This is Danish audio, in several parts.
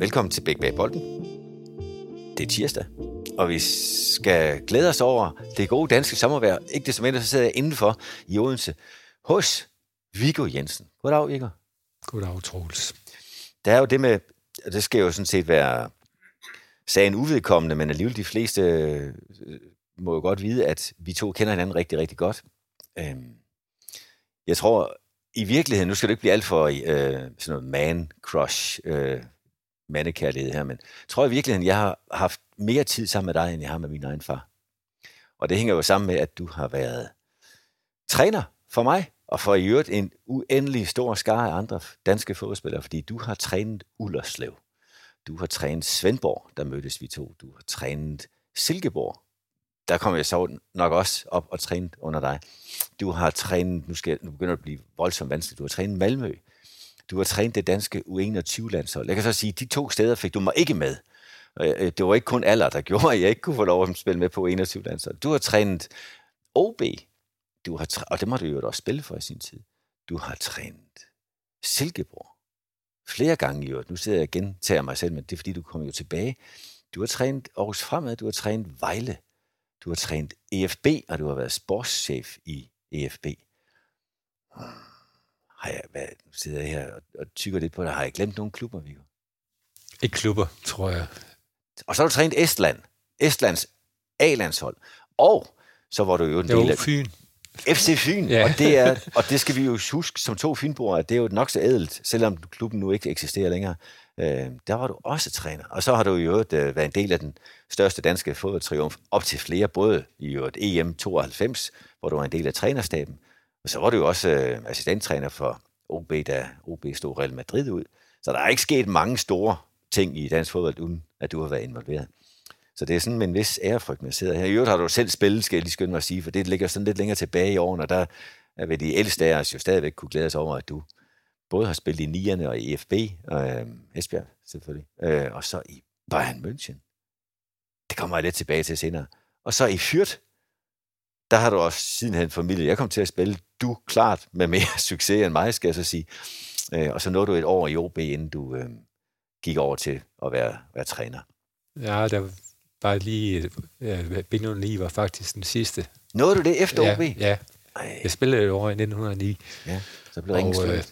Velkommen til Bæk Bag Bolden. Det er tirsdag, og vi skal glæde os over det gode danske sommervejr. Ikke det som mindre, så sidder jeg indenfor i Odense hos Viggo Jensen. Goddag, Viggo. Goddag, Troels. Der er jo det med, og det skal jo sådan set være sagen uvedkommende, men alligevel de fleste øh, må jo godt vide, at vi to kender hinanden rigtig, rigtig godt. Øhm, jeg tror, i virkeligheden, nu skal det ikke blive alt for øh, sådan noget man-crush, øh, mandekærlighed her, men jeg tror i virkeligheden, jeg har haft mere tid sammen med dig, end jeg har med min egen far. Og det hænger jo sammen med, at du har været træner for mig, og for i øvrigt en uendelig stor skare af andre danske fodboldspillere, fordi du har trænet Ullerslev. Du har trænet Svendborg, der mødtes vi to. Du har trænet Silkeborg. Der kommer jeg så nok også op og trænet under dig. Du har trænet, nu, skal, nu begynder det at blive voldsomt vanskeligt, du har trænet Malmø. Du har trænet det danske U21-landshold. Jeg kan så sige, at de to steder fik du mig ikke med. Øh, det var ikke kun alder, der gjorde, at jeg ikke kunne få lov at spille med på U21-landshold. Du har trænet OB, du har træ- og det må du jo også spille for i sin tid. Du har trænet Silkeborg. Flere gange i øvrigt. Nu sidder jeg og gentager mig selv, men det er fordi, du kommer jo tilbage. Du har trænet Aarhus Fremad, du har trænet Vejle. Du har trænet EFB, og du har været sportschef i EFB. Hmm. Har jeg, hvad, nu sidder jeg her og, og tykker lidt på det. Har jeg glemt nogle klubber, Viggo? Ikke klubber, tror jeg. Og så har du trænet Estland. Estlands A-landshold. Og så var du jo en del af Fyn. FC Fyn. Ja. Og, det er, og det skal vi jo huske som to fynboere, at det er jo nok så ædelt, selvom klubben nu ikke eksisterer længere. Øh, der var du også træner. Og så har du jo øh, været en del af den største danske fodboldtriumf op til flere, både i øvrigt EM 92, hvor du var en del af trænerstaben, og så var du jo også øh, assistenttræner for OB, da OB stod Real Madrid ud. Så der er ikke sket mange store ting i dansk fodbold, uden at du har været involveret. Så det er sådan med en vis ærefrygt, man sidder her. I øvrigt har du selv spillet, skal jeg lige skynde mig at sige, for det ligger sådan lidt længere tilbage i årene, og der er ved de ældste af os jo stadigvæk kunne glæde os over, at du både har spillet i Nierne og i EFB, og øh, Esbjerg selvfølgelig, øh, og så i Bayern München. Det kommer jeg lidt tilbage til senere. Og så i Fyrt, der har du også sidenhen familie. Jeg kom til at spille, du klart med mere succes end mig, skal jeg så sige. Øh, og så nåede du et år i OB, inden du øh, gik over til at være, være træner. Ja, der var lige... Ja, Benjamin 9 var faktisk den sidste. Nåede du det efter ja, OB? Ja, Ej, jeg spillede et år i 1909. ja, så blev ringen Og, øh,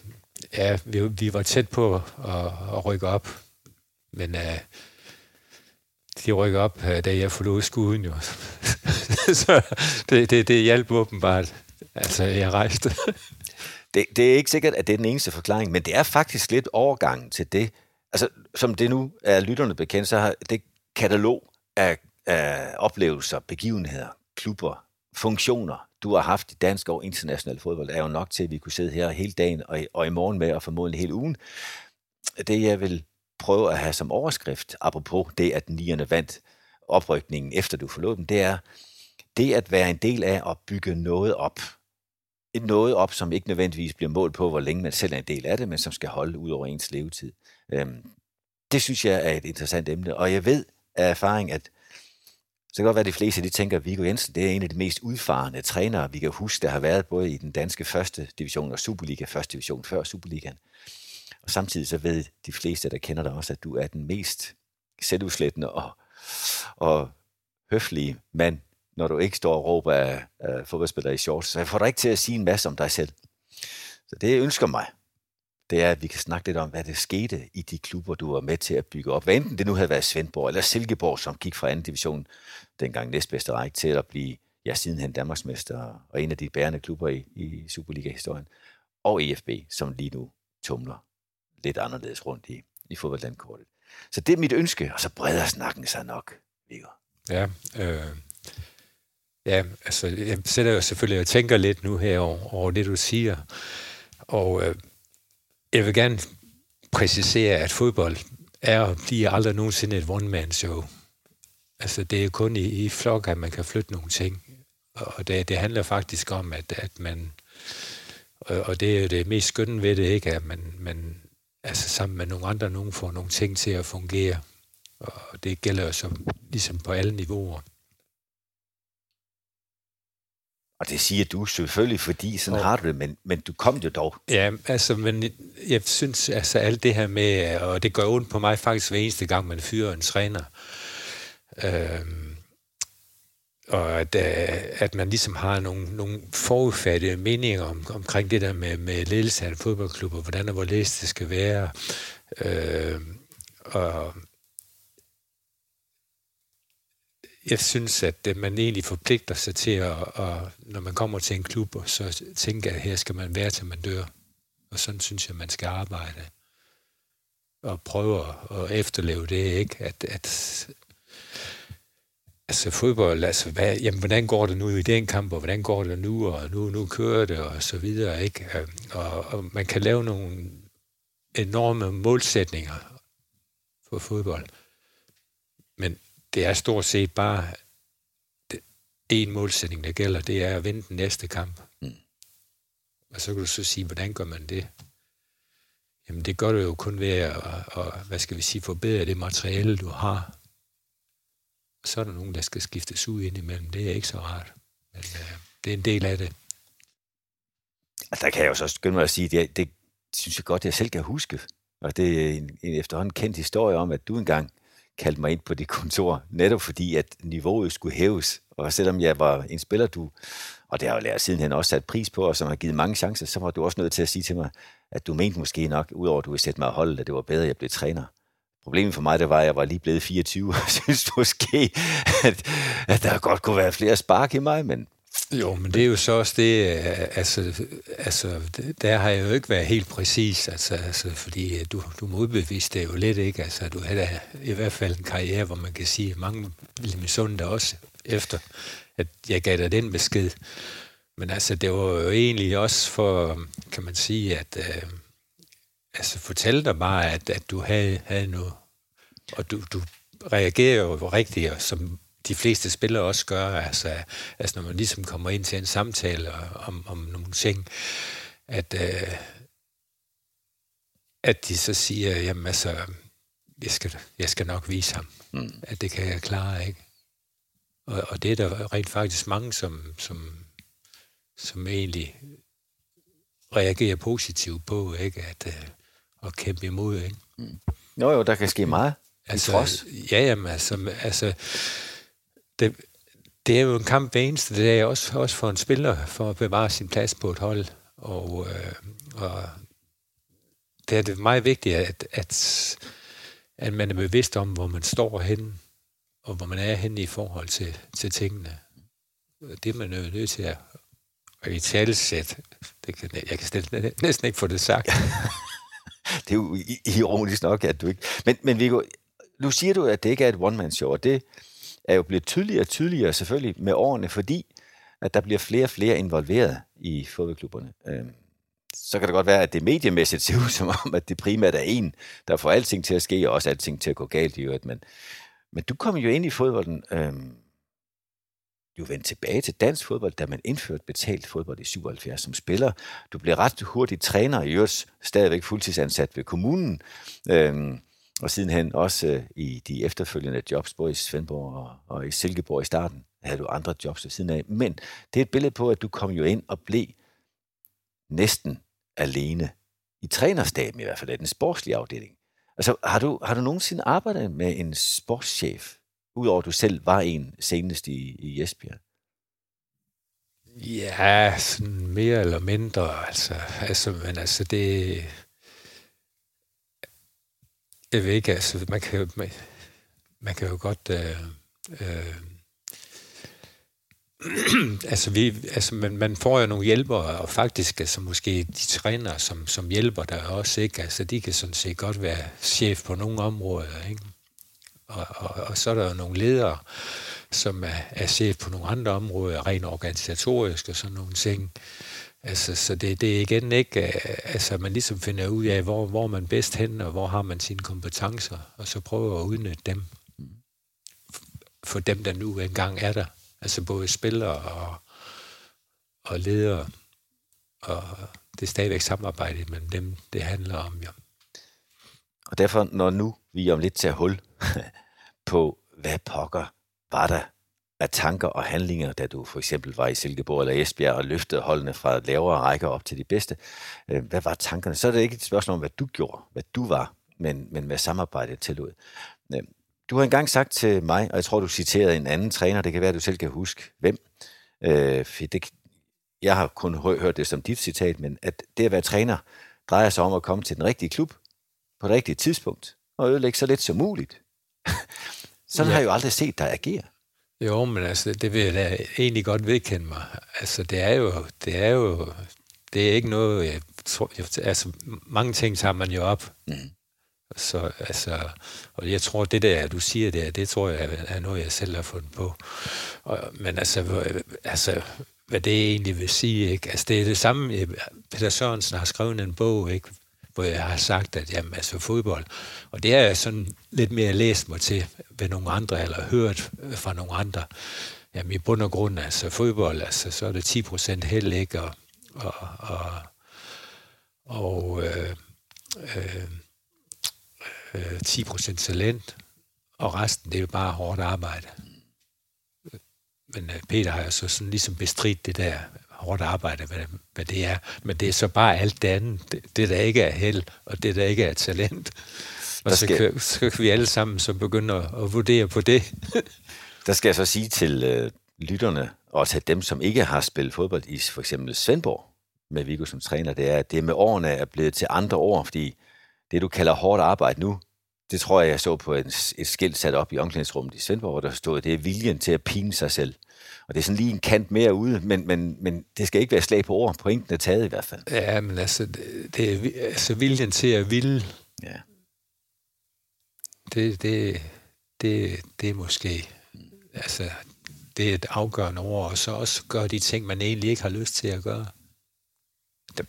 ja, vi, vi var tæt på at, at rykke op. Men uh, de rykker op, uh, da jeg forlod skuden jo. så det, det, det hjalp åbenbart. Altså, jeg rejste. Det, det er ikke sikkert, at det er den eneste forklaring, men det er faktisk lidt overgangen til det. Altså, som det nu er lytterne bekendt, så har det katalog af, af oplevelser, begivenheder, klubber, funktioner, du har haft i dansk og international fodbold, er jo nok til, at vi kunne sidde her hele dagen og, og i morgen med, og formodentlig hele ugen. Det, jeg vil prøve at have som overskrift, apropos det, at nierne vandt oprykningen, efter du forlod dem, det er det at være en del af at bygge noget op. Et noget op, som ikke nødvendigvis bliver målt på, hvor længe man selv er en del af det, men som skal holde ud over ens levetid. Øhm, det synes jeg er et interessant emne, og jeg ved af erfaring, at så kan godt være, at de fleste de tænker, at Viggo Jensen det er en af de mest udfarende trænere, vi kan huske, der har været både i den danske første division og Superliga, første division før Superligaen. Og samtidig så ved de fleste, der kender dig også, at du er den mest selvudslættende og, og høflige mand, når du ikke står og råber af, af fodboldspillere i shorts. Så jeg får dig ikke til at sige en masse om dig selv. Så det, jeg ønsker mig, det er, at vi kan snakke lidt om, hvad der skete i de klubber, du var med til at bygge op. Hvad enten det nu havde været Svendborg eller Silkeborg, som gik fra anden division, dengang næstbedste række, til at blive ja, sidenhen Danmarksmester og en af de bærende klubber i, i Superliga-historien. Og EFB, som lige nu tumler lidt anderledes rundt i, i fodboldlandkortet. Så det er mit ønske, og så breder snakken sig nok, Viggo. Ja, øh, ja, altså, jeg sætter jo selvfølgelig og tænker lidt nu her over, over det, du siger. Og øh, jeg vil gerne præcisere, at fodbold er og bliver aldrig nogensinde et one-man-show. Altså, det er kun i, i flok, at man kan flytte nogle ting. Og det, det handler faktisk om, at, at man... Og, og det er jo det mest skønne ved det, ikke? At man, man altså sammen med nogle andre, nogen får nogle ting til at fungere. Og det gælder jo så ligesom på alle niveauer. Og det siger du selvfølgelig, fordi sådan har du det, men, men du kom jo dog. Ja, altså, men jeg synes, altså alt det her med, og det gør ondt på mig faktisk hver eneste gang, man fyrer en træner. Øhm, og at, øh, at man ligesom har nogle, nogle forudfattede meninger om, omkring det der med, med ledelse af en fodboldklub, og hvordan og hvorledes det skal være. Øh, og jeg synes, at øh, man egentlig forpligter sig til, at, at når man kommer til en klub, og så tænker at her skal man være, til man dør. Og sådan synes jeg, man skal arbejde. Og prøve at efterleve det, ikke? At, at Altså fodbold, altså hvad, jamen, hvordan går det nu i den kamp, og hvordan går det nu, og nu, nu kører det, og så videre, ikke? Øhm, og, og man kan lave nogle enorme målsætninger for fodbold. Det er stort set bare en målsætning, der gælder, det er at vinde den næste kamp. Mm. Og så kan du så sige, hvordan gør man det? Jamen det gør du jo kun ved at, at, at hvad skal vi sige, forbedre det materiale, du har så er der nogen, der skal skiftes ud ind imellem. Det er ikke så rart. Men øh, det er en del af det. Altså, der kan jeg jo så skynde mig at sige, det, det synes jeg godt, jeg selv kan huske. Og det er en, en efterhånden kendt historie om, at du engang kaldte mig ind på det kontor, netop fordi, at niveauet skulle hæves. Og selvom jeg var en spiller, du, og det har jeg jo lært sidenhen også sat pris på, og som har givet mange chancer, så var du også nødt til at sige til mig, at du mente måske nok, udover at du ville sætte mig at holde, at det var bedre, at jeg blev træner. Problemet for mig, det var, at jeg var lige blevet 24, og synes måske, at, at der godt kunne være flere spark i mig, men... Jo, men det er jo så også det, øh, altså, altså der har jeg jo ikke været helt præcis, altså, altså fordi øh, du, du modbeviste det jo lidt, ikke? Altså, du havde i hvert fald en karriere, hvor man kan sige, at mange ville misunde dig også efter, at jeg gav dig den besked. Men altså, det var jo egentlig også for, kan man sige, at... Øh, altså fortælle dig bare, at, at du havde, havde noget, og du, du reagerer jo rigtigt, som de fleste spillere også gør, altså, altså når man ligesom kommer ind til en samtale om, om nogle ting, at, øh, at de så siger, jamen altså, jeg skal, jeg skal nok vise ham, mm. at det kan jeg klare, ikke? Og, og det er der rent faktisk mange, som, som, som egentlig reagerer positivt på, ikke? At, øh, at kæmpe imod. Ikke? Mm. Jo, jo, der kan ske meget. Altså, trods. Ja, jamen, altså, altså det, det er jo en kamp hver eneste dag, også, også for en spiller, for at bevare sin plads på et hold. Og, øh, og det er det meget vigtigt, at, at, at man er bevidst om, hvor man står henne, og hvor man er henne i forhold til, til tingene. Det er man nødt til at, at i talsæt. Det kan, jeg kan næsten ikke få det sagt. det er jo ironisk nok, at du ikke... Men, men Viggo, nu siger du, at det ikke er et one-man-show, og det er jo blevet tydeligere og tydeligere selvfølgelig med årene, fordi at der bliver flere og flere involveret i fodboldklubberne. Øhm, så kan det godt være, at det mediemæssigt ser ud som om, at det primært er en, der får alting til at ske, og også alting til at gå galt i øvrigt. Men, men du kom jo ind i fodbolden øhm, du vendte tilbage til dansk fodbold, da man indførte betalt fodbold i 77 som spiller. Du blev ret hurtigt træner, i øvrigt stadigvæk fuldtidsansat ved kommunen, øhm, og sidenhen også øh, i de efterfølgende jobs, både i Svendborg og, og i Silkeborg i starten, havde du andre jobs ved siden af. Men det er et billede på, at du kom jo ind og blev næsten alene i trænerstaben i hvert fald, i den sportslige afdeling. Altså, har du, har du nogensinde arbejdet med en sportschef? Udover at du selv var en senest i, i Esbjerg. Ja, sådan mere eller mindre. Altså, altså, men altså det... Jeg ved ikke, altså, man kan, man, man kan jo godt... Øh, øh, altså, vi, altså man, man får jo nogle hjælpere, og faktisk altså måske de træner, som, som hjælper der også, ikke? Altså, de kan sådan set godt være chef på nogle områder, ikke? Og, og, og så er der jo nogle ledere, som er, er chef på nogle andre områder, rent organisatorisk og sådan nogle ting. Altså, så det, det er igen ikke, øh, altså man ligesom finder ud af, hvor, hvor man bedst hen, og hvor har man sine kompetencer, og så prøver at udnytte dem for dem, der nu engang er der. Altså både spillere og, og ledere, og det er stadigvæk samarbejdet mellem dem, det handler om, ja. Og derfor, når nu vi om lidt tager hul på, hvad pokker var der af tanker og handlinger, da du for eksempel var i Silkeborg eller Esbjerg og løftede holdene fra lavere rækker op til de bedste? Øh, hvad var tankerne? Så er det ikke et spørgsmål om, hvad du gjorde, hvad du var, men, men hvad samarbejdet tillod. Øh, du har engang sagt til mig, og jeg tror, du citerede en anden træner, det kan være, at du selv kan huske, hvem. Øh, det, jeg har kun hørt det som dit citat, men at det at være træner drejer sig om at komme til den rigtige klub på det rigtige tidspunkt og ødelægge så lidt som muligt. Sådan ja. har jeg jo aldrig set dig agere. Jo, men altså, det vil jeg da egentlig godt vedkende mig. Altså, det er jo, det er jo, det er ikke noget, jeg tror, jeg, altså, mange ting tager man jo op. Mm. Så, altså, og jeg tror, det der, du siger der, det tror jeg er noget, jeg selv har fundet på. Og, men altså, altså, hvad det egentlig vil sige, ikke? Altså, det er det samme, Peter Sørensen har skrevet en bog, ikke? Hvor jeg har sagt, at jamen, altså fodbold, og det er jeg sådan lidt mere læst mig til ved nogle andre, eller hørt fra nogle andre. Jamen i bund og grund, altså fodbold, altså, så er det 10 procent held, ikke? Og, og, og, og øh, øh, øh, 10 procent talent, og resten, det er jo bare hårdt arbejde. Men øh, Peter har jo så sådan ligesom bestridt det der hårdt arbejde, hvad, hvad det er. Men det er så bare alt det andet. Det, det der ikke er held, og det der ikke er talent. Og så kan, så kan vi alle sammen så begynde at, at vurdere på det. der skal jeg så sige til øh, lytterne, og til dem, som ikke har spillet fodbold i for eksempel Svendborg, med Viggo som træner, det er, at det med årene er blevet til andre år, fordi det, du kalder hårdt arbejde nu, det tror jeg, jeg så på et, et skilt sat op i omklædningsrummet i Svendborg, hvor der stod, det er viljen til at pine sig selv. Og det er sådan lige en kant mere ude, men, men, men det skal ikke være slag på ord. Pointen er taget i hvert fald. Ja, men altså, det, er altså viljen til at ville. Ja. Det, det, det, det er måske, altså, det er et afgørende ord, og så også gøre de ting, man egentlig ikke har lyst til at gøre. Det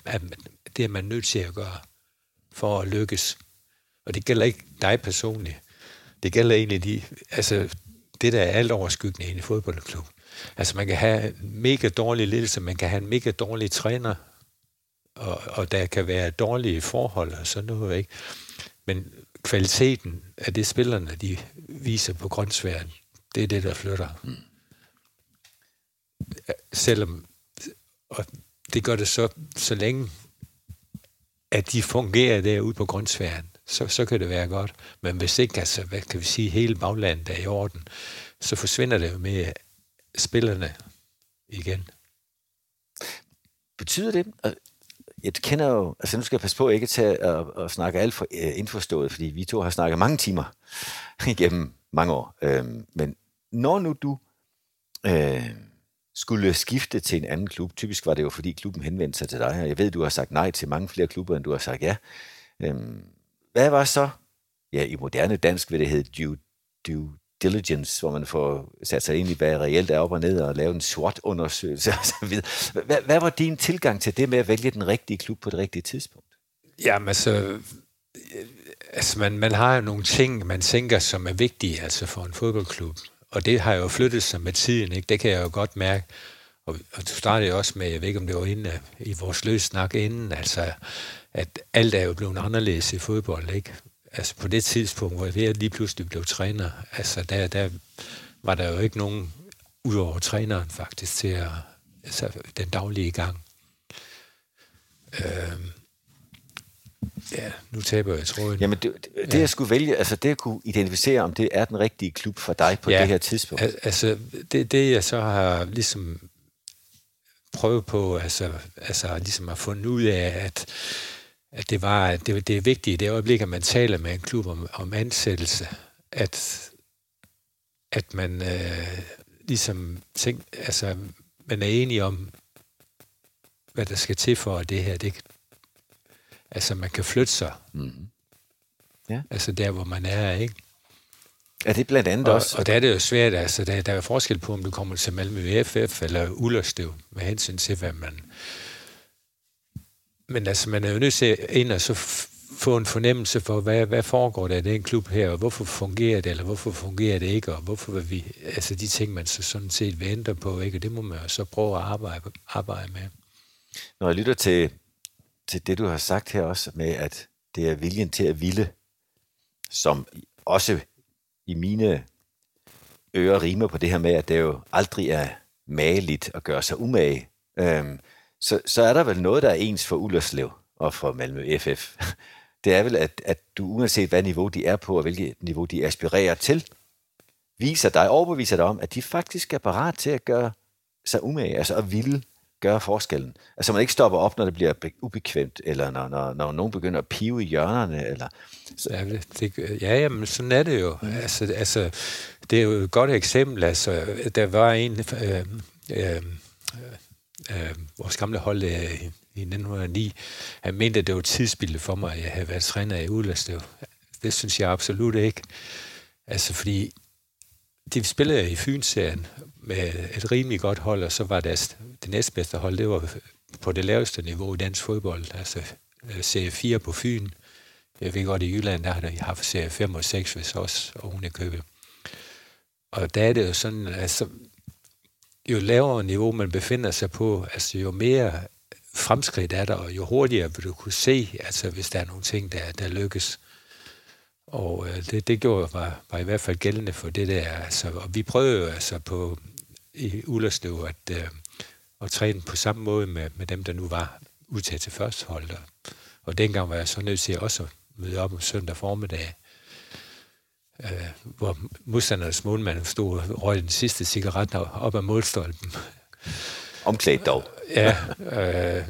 det er man nødt til at gøre for at lykkes. Og det gælder ikke dig personligt. Det gælder egentlig de, altså, det, der er alt overskyggende i en fodboldklub. Altså man kan have mega dårlig ledelse, man kan have en mega dårlig træner, og, og der kan være dårlige forhold og sådan noget, ikke? Men kvaliteten af det, spillerne de viser på grøntsværen, det er det, der flytter. Mm. Selvom, og det gør det så, så længe, at de fungerer derude på grøntsværen, så, så kan det være godt. Men hvis ikke, altså, hvad kan vi sige, hele baglandet er i orden, så forsvinder det jo med spillerne igen. Betyder det, jeg kender jo, altså nu skal jeg passe på ikke til at, at snakke alt for uh, indforstået, fordi vi to har snakket mange timer igennem mange år. Uh, men når nu du uh, skulle skifte til en anden klub, typisk var det jo fordi klubben henvendte sig til dig, og jeg ved, du har sagt nej til mange flere klubber, end du har sagt ja. Uh, hvad var så, ja i moderne dansk vil det hedde due, due diligence, hvor man får sat sig ind i, hvad reelt er op og ned, og lave en SWOT-undersøgelse osv. Hvad, hvad var din tilgang til det med at vælge den rigtige klub på det rigtige tidspunkt? Jamen altså, altså man, man har jo nogle ting, man tænker, som er vigtige altså for en fodboldklub. Og det har jo flyttet sig med tiden, ikke? det kan jeg jo godt mærke. Og, og du startede jo også med, jeg ved ikke om det var inde øh, i vores løs snak inden, altså at alt er jo blevet anderledes i fodbold, ikke? altså på det tidspunkt, hvor jeg lige pludselig blev træner, altså der, der var der jo ikke nogen, udover træneren faktisk, til at, altså den daglige gang. Øh, ja, nu taber jeg tråden. Jamen det, det ja. jeg skulle vælge, altså det at kunne identificere, om det er den rigtige klub for dig på ja, det her tidspunkt. Al- altså det, det jeg så har ligesom prøvet på, altså, altså ligesom at fundet ud af, at at det var det, det er vigtigt i det øjeblik, at man taler med en klub om, om ansættelse, at, at man øh, ligesom tænk, altså, man er enig om, hvad der skal til for, at det her, det, altså man kan flytte sig. Mm-hmm. Ja. Altså der, hvor man er, ikke? Er det blandt andet og, også? Og der er det jo svært, altså der, der er forskel på, om du kommer til Malmø FF eller Ullerslev, med hensyn til, hvad man, men altså, man er jo nødt til ind og så få en fornemmelse for, hvad, hvad foregår der i den klub her, og hvorfor fungerer det, eller hvorfor fungerer det ikke, og hvorfor vil vi, altså de ting, man så sådan set venter på, ikke? og det må man jo så prøve at arbejde, arbejde med. Når jeg lytter til, til det, du har sagt her også, med at det er viljen til at ville, som også i mine ører rimer på det her med, at det jo aldrig er mageligt at gøre sig umage. Øhm, så, så er der vel noget, der er ens for Ullerslev og for Malmø FF. Det er vel, at, at du uanset hvad niveau de er på, og hvilket niveau de aspirerer til, viser dig, overbeviser dig om, at de faktisk er parat til at gøre sig umage, altså at ville gøre forskellen. Altså man ikke stopper op, når det bliver ubekvemt, eller når, når, når nogen begynder at pive i hjørnerne. Eller, så. Ja, det, ja, jamen, sådan er det jo. Mm. Altså, altså, det er jo et godt eksempel. Altså, der var en, øh, øh, øh, vores gamle hold øh, i 1909, han mente, at det var tidsspilde for mig, at jeg havde været træner i udlandsliv. Det synes jeg absolut ikke. Altså, fordi de spillede i Fynserien med et rimelig godt hold, og så var deres, det næstbedste hold, det var på det laveste niveau i dansk fodbold, altså øh, serie 4 på Fyn. Jeg ved godt, i Jylland, der har de haft serie 5 og 6, hvis også og hun er købet. Og der er det jo sådan, altså, jo lavere niveau man befinder sig på, altså jo mere fremskridt er der, og jo hurtigere vil du kunne se, altså hvis der er nogle ting, der, der lykkes. Og øh, det, det gjorde var, var i hvert fald gældende for det der. Altså, og vi prøvede jo altså på i Ullerslev at, øh, at træne på samme måde med, med dem, der nu var udtaget til førsteholdet. Og, og dengang var jeg så nødt til også at møde op om søndag formiddag, øh, hvor modstandernes målmand stod og røg den sidste cigaret op ad målstolpen. Omklædt dog. ja, øh,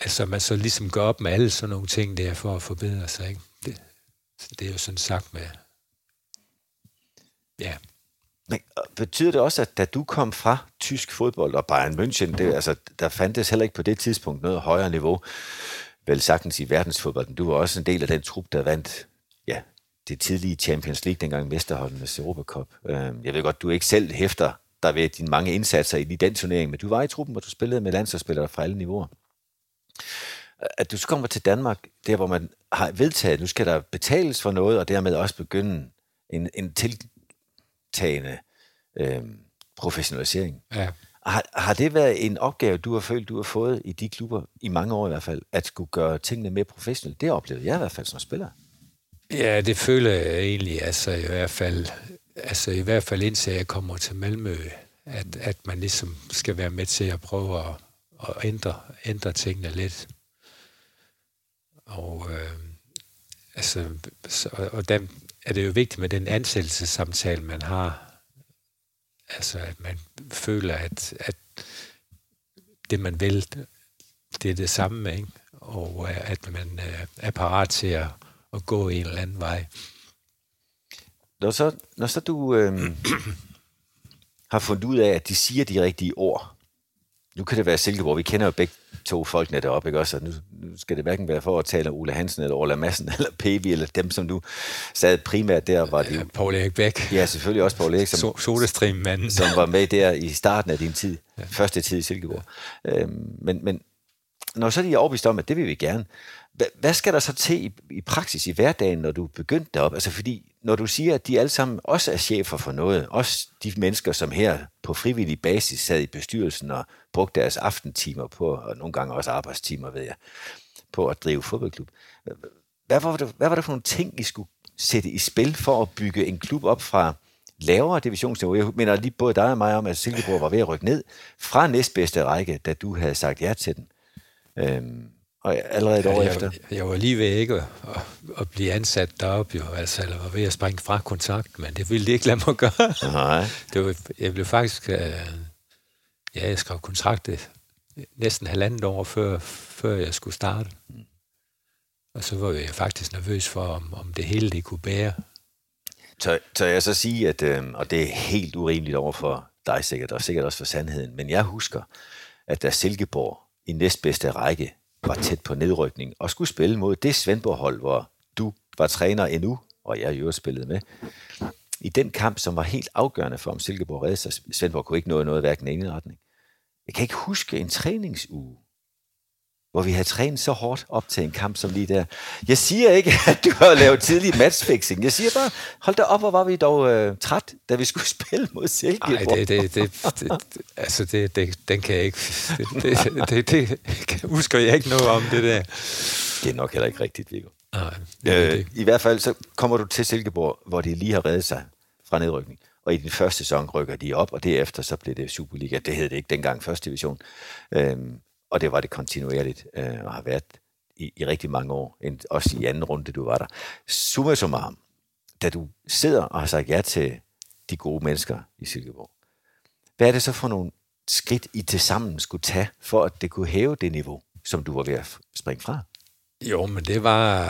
altså man så ligesom gør op med alle sådan nogle ting der for at forbedre sig. Ikke? Det, det er jo sådan sagt med, ja. Men betyder det også, at da du kom fra tysk fodbold og Bayern München, det, altså, der fandtes heller ikke på det tidspunkt noget højere niveau, vel sagtens i verdensfodbolden. Du var også en del af den trup, der vandt det tidlige Champions League, dengang Vesterholdenes Europacup. Øhm, jeg ved godt, du ikke selv hæfter dig ved dine mange indsatser i den turnering, men du var i truppen, hvor du spillede med landsholdsspillere fra alle niveauer. At du så kommer til Danmark, der hvor man har vedtaget, at nu skal der betales for noget, og dermed også begynde en, en tiltagende øh, professionalisering. Ja. Har, har det været en opgave, du har følt, du har fået i de klubber, i mange år i hvert fald, at skulle gøre tingene mere professionelle? Det oplevede jeg i hvert fald som spiller. Ja, det føler jeg egentlig, altså i hvert fald, altså i hvert fald indtil jeg kommer til Malmø, at, at man ligesom skal være med til at prøve at, at ændre, ændre tingene lidt. Og øh, altså, så, og der er det jo vigtigt med den ansættelsessamtale, man har. Altså, at man føler, at, at det, man vil, det er det samme, ikke? og øh, at man øh, er parat til at, at gå en eller anden vej. Når så, når så du øh, har fundet ud af, at de siger de rigtige ord, nu kan det være Silkeborg, vi kender jo begge to folkene deroppe, ikke også? nu, nu skal det hverken være for at tale om Ole Hansen, eller Ola Madsen, eller Pevi, eller dem, som du sad primært der, var det ja, Paul Erik Bæk. Ja, selvfølgelig også Paul Erik, som, so manden. som var med der i starten af din tid, ja. første tid i Silkeborg. Ja. Øhm, men, men når så de er overbevist om, at det vil vi gerne, hvad skal der så til i, i praksis i hverdagen, når du er begyndt derop? Altså fordi, når du siger, at de alle sammen også er chefer for noget, også de mennesker, som her på frivillig basis sad i bestyrelsen og brugte deres aftentimer på, og nogle gange også arbejdstimer, ved jeg, på at drive fodboldklub. Hvad var, det, hvad var det for nogle ting, I skulle sætte i spil for at bygge en klub op fra lavere divisionsniveau? Jeg mener lige både dig og mig om, at Silkeborg var ved at rykke ned fra næstbedste række, da du havde sagt ja til den. Øhm, og allerede et år jeg, efter. Jeg var lige ved ikke at, at, at blive ansat deroppe, jo, altså, eller var ved at springe fra kontakt, men det ville de ikke lade mig gøre. Nej. Det var, jeg blev faktisk... Uh, ja, jeg skrev kontraktet næsten halvandet år før, før jeg skulle starte. Og så var jeg faktisk nervøs for, om, om det hele det kunne bære. Tør, tør jeg så sige, at, øh, og det er helt urimeligt over for dig sikkert, og sikkert også for sandheden, men jeg husker, at da Silkeborg i næstbedste række var tæt på nedrykning og skulle spille mod det Svendborg-hold, hvor du var træner endnu, og jeg jo spillet med. I den kamp, som var helt afgørende for, om Silkeborg redde sig. Svendborg kunne ikke nå noget, hverken i en retning. Jeg kan ikke huske en træningsuge, hvor vi havde trænet så hårdt op til en kamp som lige der. Jeg siger ikke, at du har lavet tidlig matchfixing. Jeg siger bare, hold da op, hvor var vi dog øh, træt, da vi skulle spille mod Silkeborg. Nej, det, det, det, det, altså det, det, den kan jeg ikke... Det, det, det, det, husker jeg ikke noget om, det der. Det er nok heller ikke rigtigt, Viggo. Nej, øh. I hvert fald så kommer du til Silkeborg, hvor de lige har reddet sig fra nedrykning. og i den første sæson rykker de op, og derefter så blev det Superliga. Det hed det ikke dengang første division. Øhm, og det var det kontinuerligt, øh, og har været i, i rigtig mange år, også i anden runde, du var der. Summa summarum, da du sidder og har sagt ja til de gode mennesker i Silkeborg, hvad er det så for nogle skridt, I til sammen skulle tage, for at det kunne hæve det niveau, som du var ved at springe fra? Jo, men det var,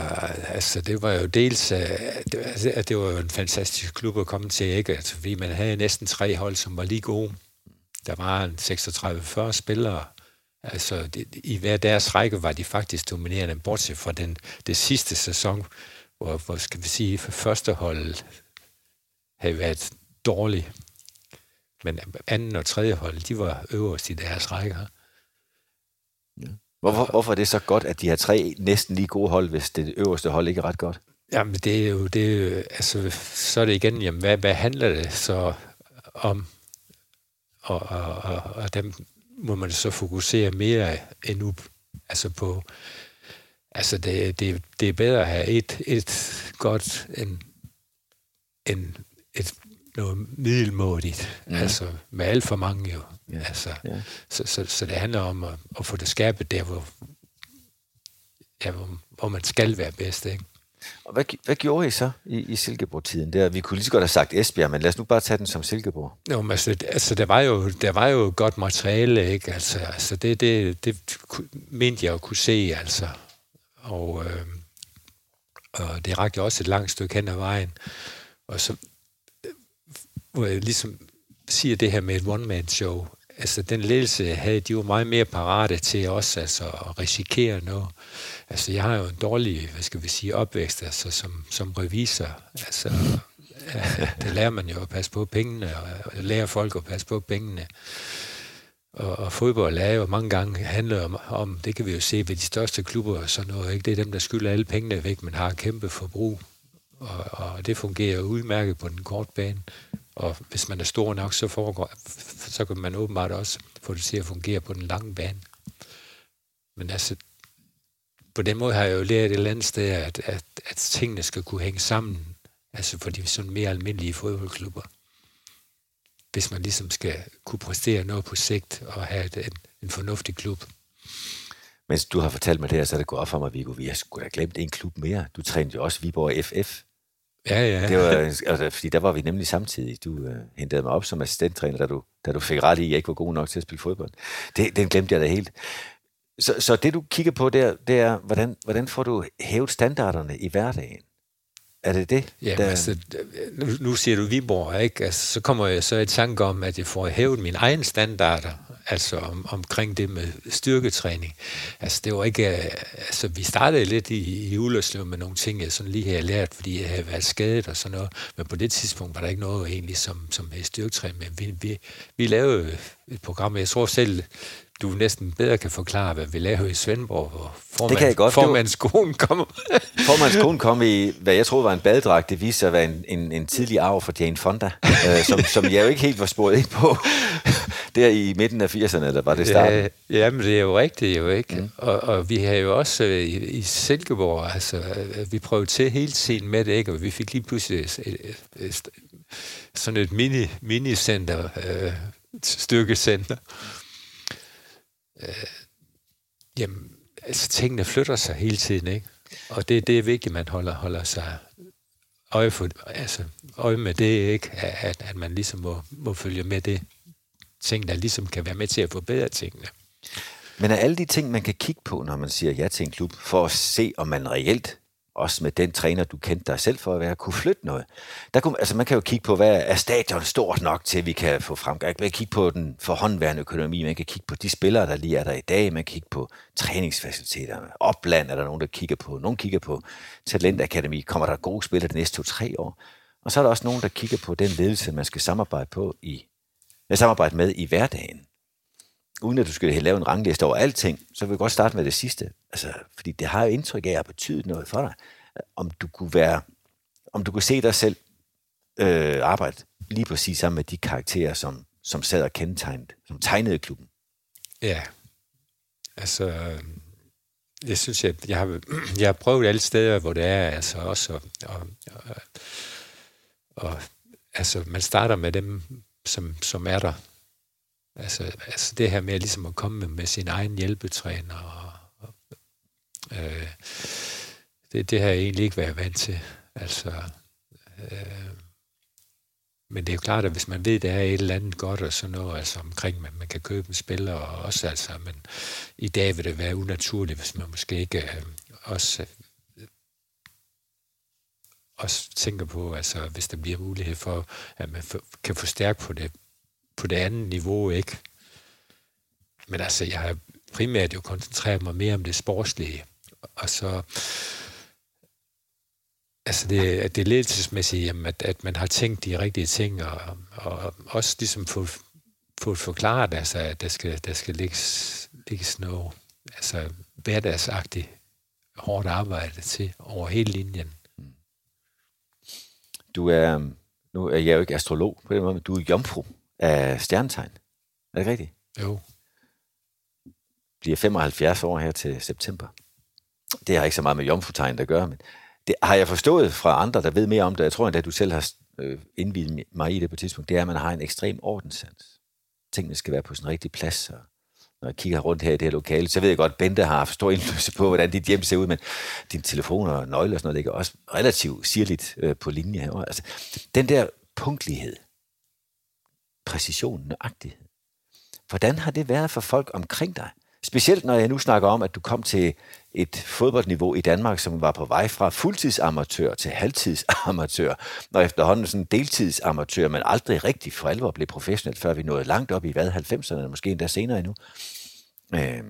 altså, det var jo dels, at det, altså, at det var en fantastisk klub at komme til, ikke? Altså, fordi man havde næsten tre hold, som var lige gode. Der var en 36-40 spillere. Altså, det, i hver deres række var de faktisk dominerende, bortset fra den, det sidste sæson, hvor, hvor skal vi sige, for første hold havde været dårligt. Men anden og tredje hold, de var øverst i deres rækker. Ja. Hvorfor, hvorfor er det så godt, at de har tre næsten lige gode hold, hvis det øverste hold ikke er ret godt? Jamen, det er jo, det er jo, altså, så er det igen, jamen, hvad, hvad handler det så om? Og, og, og, og dem må man så fokusere mere endnu altså på, altså det, det, det er bedre at have et, et godt end, end et noget middelmådigt, mm. altså med alt for mange jo. Ja. Altså, ja. Så, så, så det handler om at, at få det skabet der, hvor, ja, hvor, hvor man skal være bedst, ikke? Og hvad, hvad gjorde I så i, i Silkeborg-tiden? Der, vi kunne lige så godt have sagt Esbjerg, men lad os nu bare tage den som Silkeborg. Jo, men altså, altså der, var jo, der var jo godt materiale, ikke? Altså, altså det, det, det mente jeg jo kunne se, altså. Og, øh, og det rakte også et langt stykke hen ad vejen. Og så øh, hvor jeg ligesom siger det her med et one-man-show. Altså, den ledelse havde de jo meget mere parate til os, altså at risikere noget. Altså, jeg har jo en dårlig, hvad skal vi sige, opvækst, altså som, som revisor. Altså, ja, det lærer man jo at passe på pengene, og lærer folk at passe på pengene. Og, og fodbold er jo mange gange handler om, om, det kan vi jo se ved de største klubber og sådan noget, ikke? det er dem, der skylder alle pengene væk, men har kæmpe forbrug. Og, og det fungerer udmærket på den korte bane. Og hvis man er stor nok, så, foregår, så kan man åbenbart også få det til at fungere på den lange bane. Men altså, på den måde har jeg jo lært et eller andet sted, at, at, at tingene skal kunne hænge sammen, altså for de sådan mere almindelige fodboldklubber. Hvis man ligesom skal kunne præstere noget på sigt og have et, en, en fornuftig klub. Mens du har fortalt mig det her, så er det gået op for mig, Viggo, vi har sgu da glemt en klub mere. Du trænede jo også Viborg FF. Ja, ja. Det var, altså, fordi der var vi nemlig samtidig. Du øh, hentede mig op som assistenttræner, da du, da du fik ret i, at jeg ikke var god nok til at spille fodbold. Det, den glemte jeg da helt. Så, så det, du kigger på der, det er, hvordan, hvordan får du hævet standarderne i hverdagen? Er det det? Ja, der... altså, nu, nu siger du Viborg, ikke? Altså, så kommer jeg så i tanke om, at jeg får hævet mine egne standarder altså om, omkring det med styrketræning. Altså det var ikke, altså vi startede lidt i, i Ullerslev med nogle ting, jeg sådan lige havde lært, fordi jeg havde været skadet og sådan noget, men på det tidspunkt var der ikke noget egentlig som, som styrketræning, men vi, vi, vi lavede et program, jeg tror selv, du næsten bedre kan forklare, hvad vi laver i Svendborg, hvor formand, det kan jeg godt. formandskonen kom. formandskonen kom i, hvad jeg troede var en badedragt. Det viste sig at være en, en, en tidlig arv for Jane Fonda, øh, som, som jeg jo ikke helt var sporet ind på. Der i midten af 80'erne, der var det starten. Ja, jamen, det er jo rigtigt jo, ikke? Mm. Og, og vi har jo også øh, i, i Silkeborg, altså, øh, vi prøvede til hele tiden med det, ikke? Og vi fik lige pludselig et, et, et, sådan et mini, mini-center, øh, styrkecenter, øh, jamen, altså, tingene flytter sig hele tiden, ikke? Og det, det er vigtigt, at man holder, holder sig øje, for, altså, øje med det, ikke? At, at man ligesom må, må følge med det. Ting, der ligesom kan være med til at forbedre tingene. Men er alle de ting, man kan kigge på, når man siger ja til en klub, for at se, om man reelt også med den træner, du kendte dig selv for at være, kunne flytte noget. Der kunne, altså man kan jo kigge på, hvad er stadion stort nok til, at vi kan få fremgang. Man kan kigge på den forhåndværende økonomi, man kan kigge på de spillere, der lige er der i dag, man kan kigge på træningsfaciliteterne. Opland er der nogen, der kigger på. Nogen kigger på talentakademi. Kommer der gode spillere de næste to-tre år? Og så er der også nogen, der kigger på den ledelse, man skal samarbejde på i, samarbejde med i hverdagen uden at du skal lave en rangliste over alting, så vil jeg godt starte med det sidste. Altså, fordi det har jo indtryk af at betyde noget for dig. Om du kunne være, om du kunne se dig selv øh, arbejde lige præcis sammen med de karakterer, som, som sad og kendetegnede, som tegnede klubben. Ja, altså, jeg synes, jeg, jeg, har, jeg har prøvet alle steder, hvor det er, altså også, og, og, og, og altså, man starter med dem, som, som er der. Altså, altså det her med ligesom at komme med, med sin egen hjælpetræner. Og, og, øh, det, det har jeg egentlig ikke været vant til. Altså, øh, men det er jo klart, at hvis man ved, at der er et eller andet godt og sådan noget, altså omkring, at man kan købe en spiller og også, altså, men i dag vil det være unaturligt, hvis man måske ikke øh, også øh, også tænker på, altså hvis der bliver mulighed for, at man kan forstærke på det, på det andet niveau, ikke? Men altså, jeg har primært jo koncentreret mig mere om det sportslige, og så altså det, det ledelsesmæssige, jamen, at, at man har tænkt de rigtige ting, og, og også ligesom få, få forklaret, altså, at der skal, der skal lægges, lægges noget altså, hverdagsagtigt hårdt arbejde til over hele linjen. Mm. Du er, nu er jeg jo ikke astrolog på den måde, men du er jomfru af stjernetegn. Er det rigtigt? Jo. Bliver 75 år her til september. Det har ikke så meget med jomfrutegn at gøre, men det har jeg forstået fra andre, der ved mere om det. Jeg tror endda, at du selv har øh, indvidet mig i det på et tidspunkt. Det er, at man har en ekstrem ordenssans. Tingene skal være på sin rigtige plads, og når jeg kigger rundt her i det her lokale, så ved jeg godt, at Bente har haft stor indflydelse på, hvordan dit hjem ser ud, men din telefon og nøgle og sådan noget ligger også relativt sirligt øh, på linje her. Altså, den der punktlighed, præcision, nøjagtighed. Hvordan har det været for folk omkring dig? Specielt når jeg nu snakker om, at du kom til et fodboldniveau i Danmark, som var på vej fra fuldtidsamatør til halvtidsamatør, og efterhånden sådan deltidsamatør, men aldrig rigtig for alvor blev professionel, før vi nåede langt op i hvad, 90'erne, måske endda senere endnu. Øh,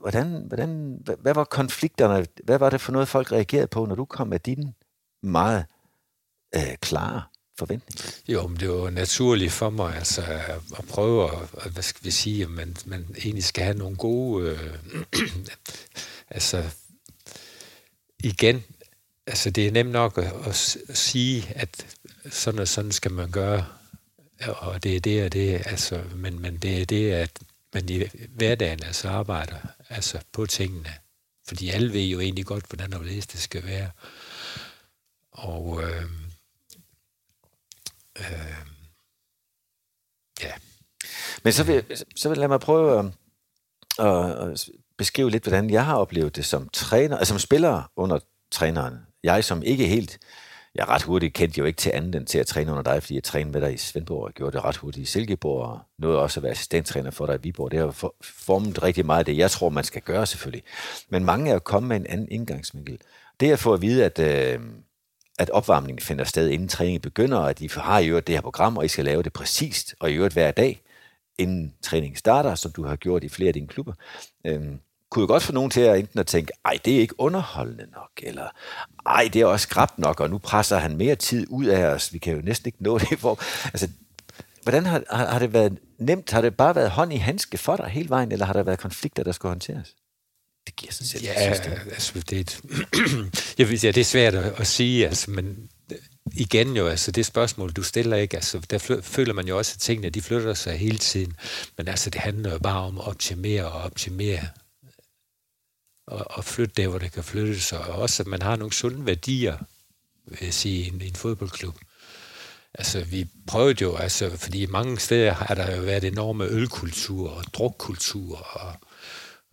hvordan, hvordan, hvad var konflikterne, hvad var det for noget, folk reagerede på, når du kom med dine meget øh, klare forventning? Jo, men det var naturligt for mig altså, at prøve at, hvad skal vi sige, at man, man egentlig skal have nogle gode, øh, altså igen, altså det er nemt nok at, at sige, at sådan og sådan skal man gøre, og det er det og det, altså, men, men det er det, at man i hverdagen altså arbejder altså på tingene, fordi alle ved jo egentlig godt, hvordan det skal være. Og øh, Øh, ja. Men så vil, så vil lad mig prøve at, at, at beskrive lidt, hvordan jeg har oplevet det som træner, altså som spiller under træneren. Jeg som ikke helt, jeg ret hurtigt kendte jo ikke til andet end til at træne under dig, fordi jeg trænede med dig i Svendborg og gjorde det ret hurtigt i Silkeborg, og nåede også at være assistenttræner for dig i Viborg. Det har formet rigtig meget af det, jeg tror, man skal gøre selvfølgelig. Men mange er jo kommet med en anden indgangsvinkel. Det at få at vide, at øh, at opvarmningen finder sted, inden træningen begynder, og at I har i øvrigt det her program, og I skal lave det præcist, og i øvrigt hver dag, inden træningen starter, som du har gjort i flere af dine klubber. Øhm, kunne jo godt få nogen til at enten at tænke, ej, det er ikke underholdende nok, eller ej, det er også skrabt nok, og nu presser han mere tid ud af os, vi kan jo næsten ikke nå det. For, altså, hvordan har, har, har det været nemt? Har det bare været hånd i handske for dig hele vejen, eller har der været konflikter, der skal håndteres? Det giver sig selv. Ja, altså, det, er et, jeg vil, ja, det er svært at, at sige, altså, men igen jo, altså det spørgsmål, du stiller ikke, altså der føler man jo også, at tingene, de flytter sig hele tiden, men altså det handler jo bare om at optimere og optimere og, og flytte der, hvor det kan flyttes, og også, at man har nogle sunde værdier, vil jeg sige, i en, i en fodboldklub. Altså, vi prøvede jo, altså, fordi mange steder har der jo været enorme ølkultur og drukkultur, og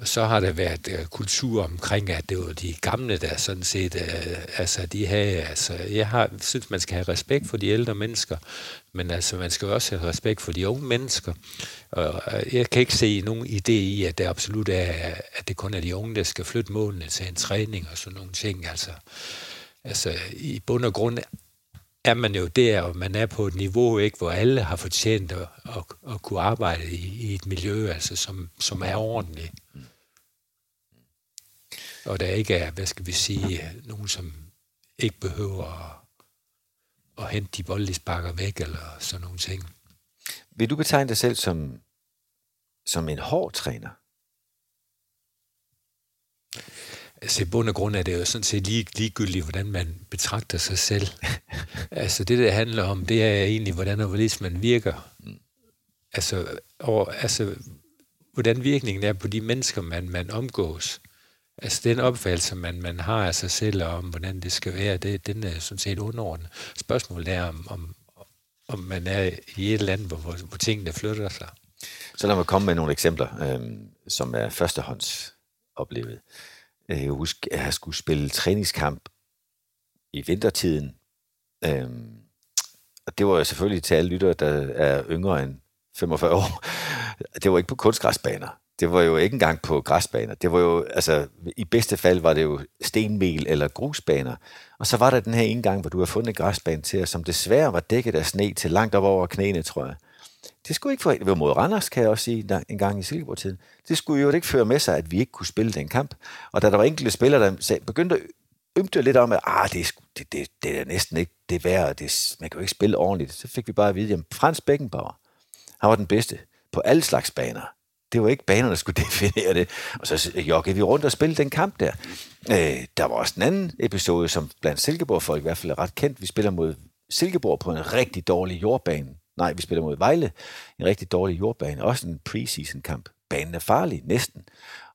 og så har der været øh, kultur omkring, at det var de gamle, der sådan set, øh, altså de havde, altså jeg har, synes, man skal have respekt for de ældre mennesker, men altså man skal også have respekt for de unge mennesker. Og øh, jeg kan ikke se nogen idé i, at det absolut er, at det kun er de unge, der skal flytte målene til en træning og sådan nogle ting. Altså, altså i bund og grund er man jo der, og man er på et niveau, ikke, hvor alle har fortjent at, at, at kunne arbejde i, i et miljø, altså, som, som er ordentligt mm og der ikke er, hvad skal vi sige, nogen, som ikke behøver at, at hente de boldsparker væk, eller sådan nogle ting. Vil du betegne dig selv som, som en hård træner? Altså i bund og grund er det jo sådan set lige, ligegyldigt, hvordan man betragter sig selv. altså det, det handler om, det er egentlig, hvordan og hvorledes man virker. Mm. Altså, og, altså, hvordan virkningen er på de mennesker, man, man omgås. Altså den opfattelse, man, man har af sig selv, og om hvordan det skal være, det, den er sådan set underordnet. Spørgsmålet er, om, om, om man er i et land, hvor, hvor, hvor tingene flytter sig. Så lad mig komme med nogle eksempler, øh, som er førstehånds oplevet. Øh, jeg husker, at jeg skulle spille træningskamp i vintertiden. Øh, og det var jo selvfølgelig til alle lyttere, der er yngre end 45 år. Det var ikke på kunstgræsbaner. Det var jo ikke engang på græsbaner. Det var jo, altså, i bedste fald var det jo stenmel eller grusbaner. Og så var der den her ene gang, hvor du har fundet en græsbane til, som desværre var dækket af sne til langt op over knæene, tror jeg. Det skulle ikke for, det var mod Randers, kan jeg også sige, en gang i Silkeborg-tiden. Det skulle jo ikke føre med sig, at vi ikke kunne spille den kamp. Og da der var enkelte spillere, der sagde, begyndte at ømte lidt om, at ah, det, det, det, det er næsten ikke det værd, det, man kan jo ikke spille ordentligt. Så fik vi bare at vide, at Frans Beckenbauer, han var den bedste på alle slags baner. Det var ikke banerne, der skulle definere det. Og så joggede vi rundt og spillede den kamp der. Øh, der var også en anden episode, som blandt Silkeborg-folk i hvert fald er ret kendt. Vi spiller mod Silkeborg på en rigtig dårlig jordbane. Nej, vi spiller mod Vejle. En rigtig dårlig jordbane. Også en preseason kamp. Banen er farlig, næsten.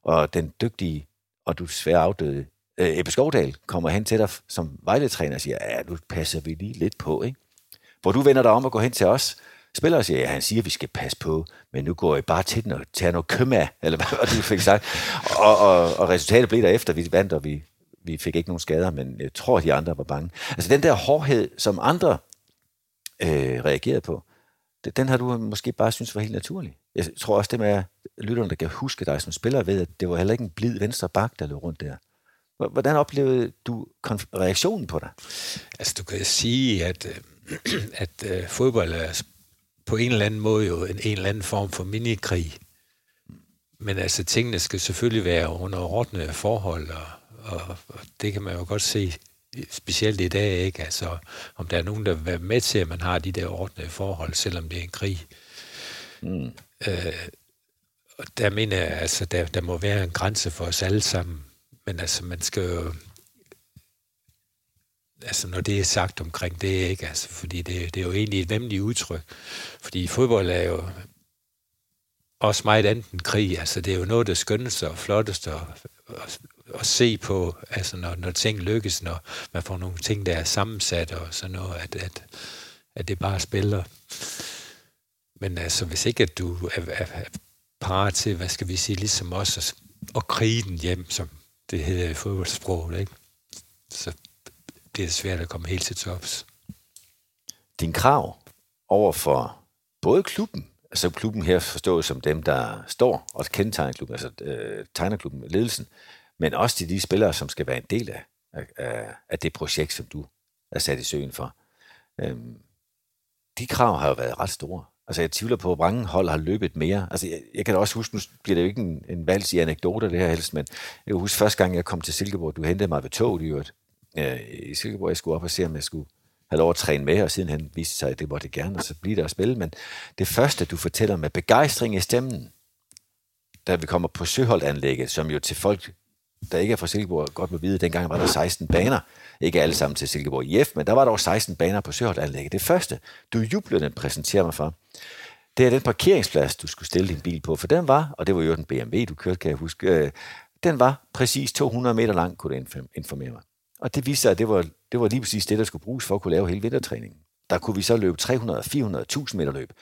Og den dygtige, og du desværre afdøde, øh, Ebbe Skovdal kommer hen til dig som Vejle-træner og siger, ja, nu passer vi lige lidt på, ikke? Hvor du vender dig om og går hen til os, spiller siger, ja, han siger, at vi skal passe på, men nu går I bare til den og tager noget kømme eller hvad du fik sagt. Og, og, og resultatet blev derefter, vi vandt, og vi, vi fik ikke nogen skader, men jeg tror, de andre var bange. Altså den der hårdhed, som andre øh, reagerede på, den har du måske bare synes var helt naturlig. Jeg tror også, det med lytterne, der kan huske dig som spiller, ved, at det var heller ikke en blid venstre bak, der løb rundt der. Hvordan oplevede du reaktionen på dig? Altså, du kan sige, at, øh, at, at fodbold er på en eller anden måde jo en, en eller anden form for minikrig. Men altså, tingene skal selvfølgelig være under ordnede forhold, og, og, og det kan man jo godt se, specielt i dag, ikke? Altså, om der er nogen, der vil være med til, at man har de der ordnede forhold, selvom det er en krig. Mm. Øh, og der mener jeg, altså, der, der må være en grænse for os alle sammen. Men altså, man skal jo altså når det er sagt omkring det, ikke? Altså, fordi det, det er jo egentlig et vemmeligt udtryk. Fordi fodbold er jo også meget andet end krig. Altså, det er jo noget, der skønneste og flotteste at, at, at se på, altså, når, når ting lykkes, når man får nogle ting, der er sammensat og sådan noget, at, at, at det bare spiller. Men altså, hvis ikke at du er, er, er parat til, hvad skal vi sige, ligesom os, at, at krige den hjem, som det hedder i fodboldsproget, ikke? Så det er svært at komme helt til tops. Din krav over for både klubben, altså klubben her forstået som dem, der står og kendetegner klubben, altså øh, tegner klubben, ledelsen, men også til de spillere, som skal være en del af, af, af det projekt, som du er sat i søen for. Øhm, de krav har jo været ret store. Altså, jeg tvivler på, at mange hold har løbet mere. Altså, jeg, jeg kan da også huske, nu bliver det jo ikke en, en vals i anekdoter, det her helst, men jeg kan huske første gang, jeg kom til Silkeborg, du hentede mig ved toget i øvrigt, øh, i Silkeborg. Jeg skulle op og se, om jeg skulle have lov at træne med, og siden han viste sig, at det måtte det gerne, og så blive der og spille. Men det første, du fortæller med begejstring i stemmen, da vi kommer på Søholdanlægget, som jo til folk, der ikke er fra Silkeborg, godt må vide, dengang var der 16 baner. Ikke alle sammen til Silkeborg IF, men der var dog 16 baner på Søholdanlægget. Det første, du jublende præsenterer mig for, det er den parkeringsplads, du skulle stille din bil på, for den var, og det var jo den BMW, du kørte, kan jeg huske, øh, den var præcis 200 meter lang, kunne du informere mig. Og det viste sig, at det var, det var lige præcis det, der skulle bruges for at kunne lave hele vintertræningen. Der kunne vi så løbe 300 400 1000 meter løb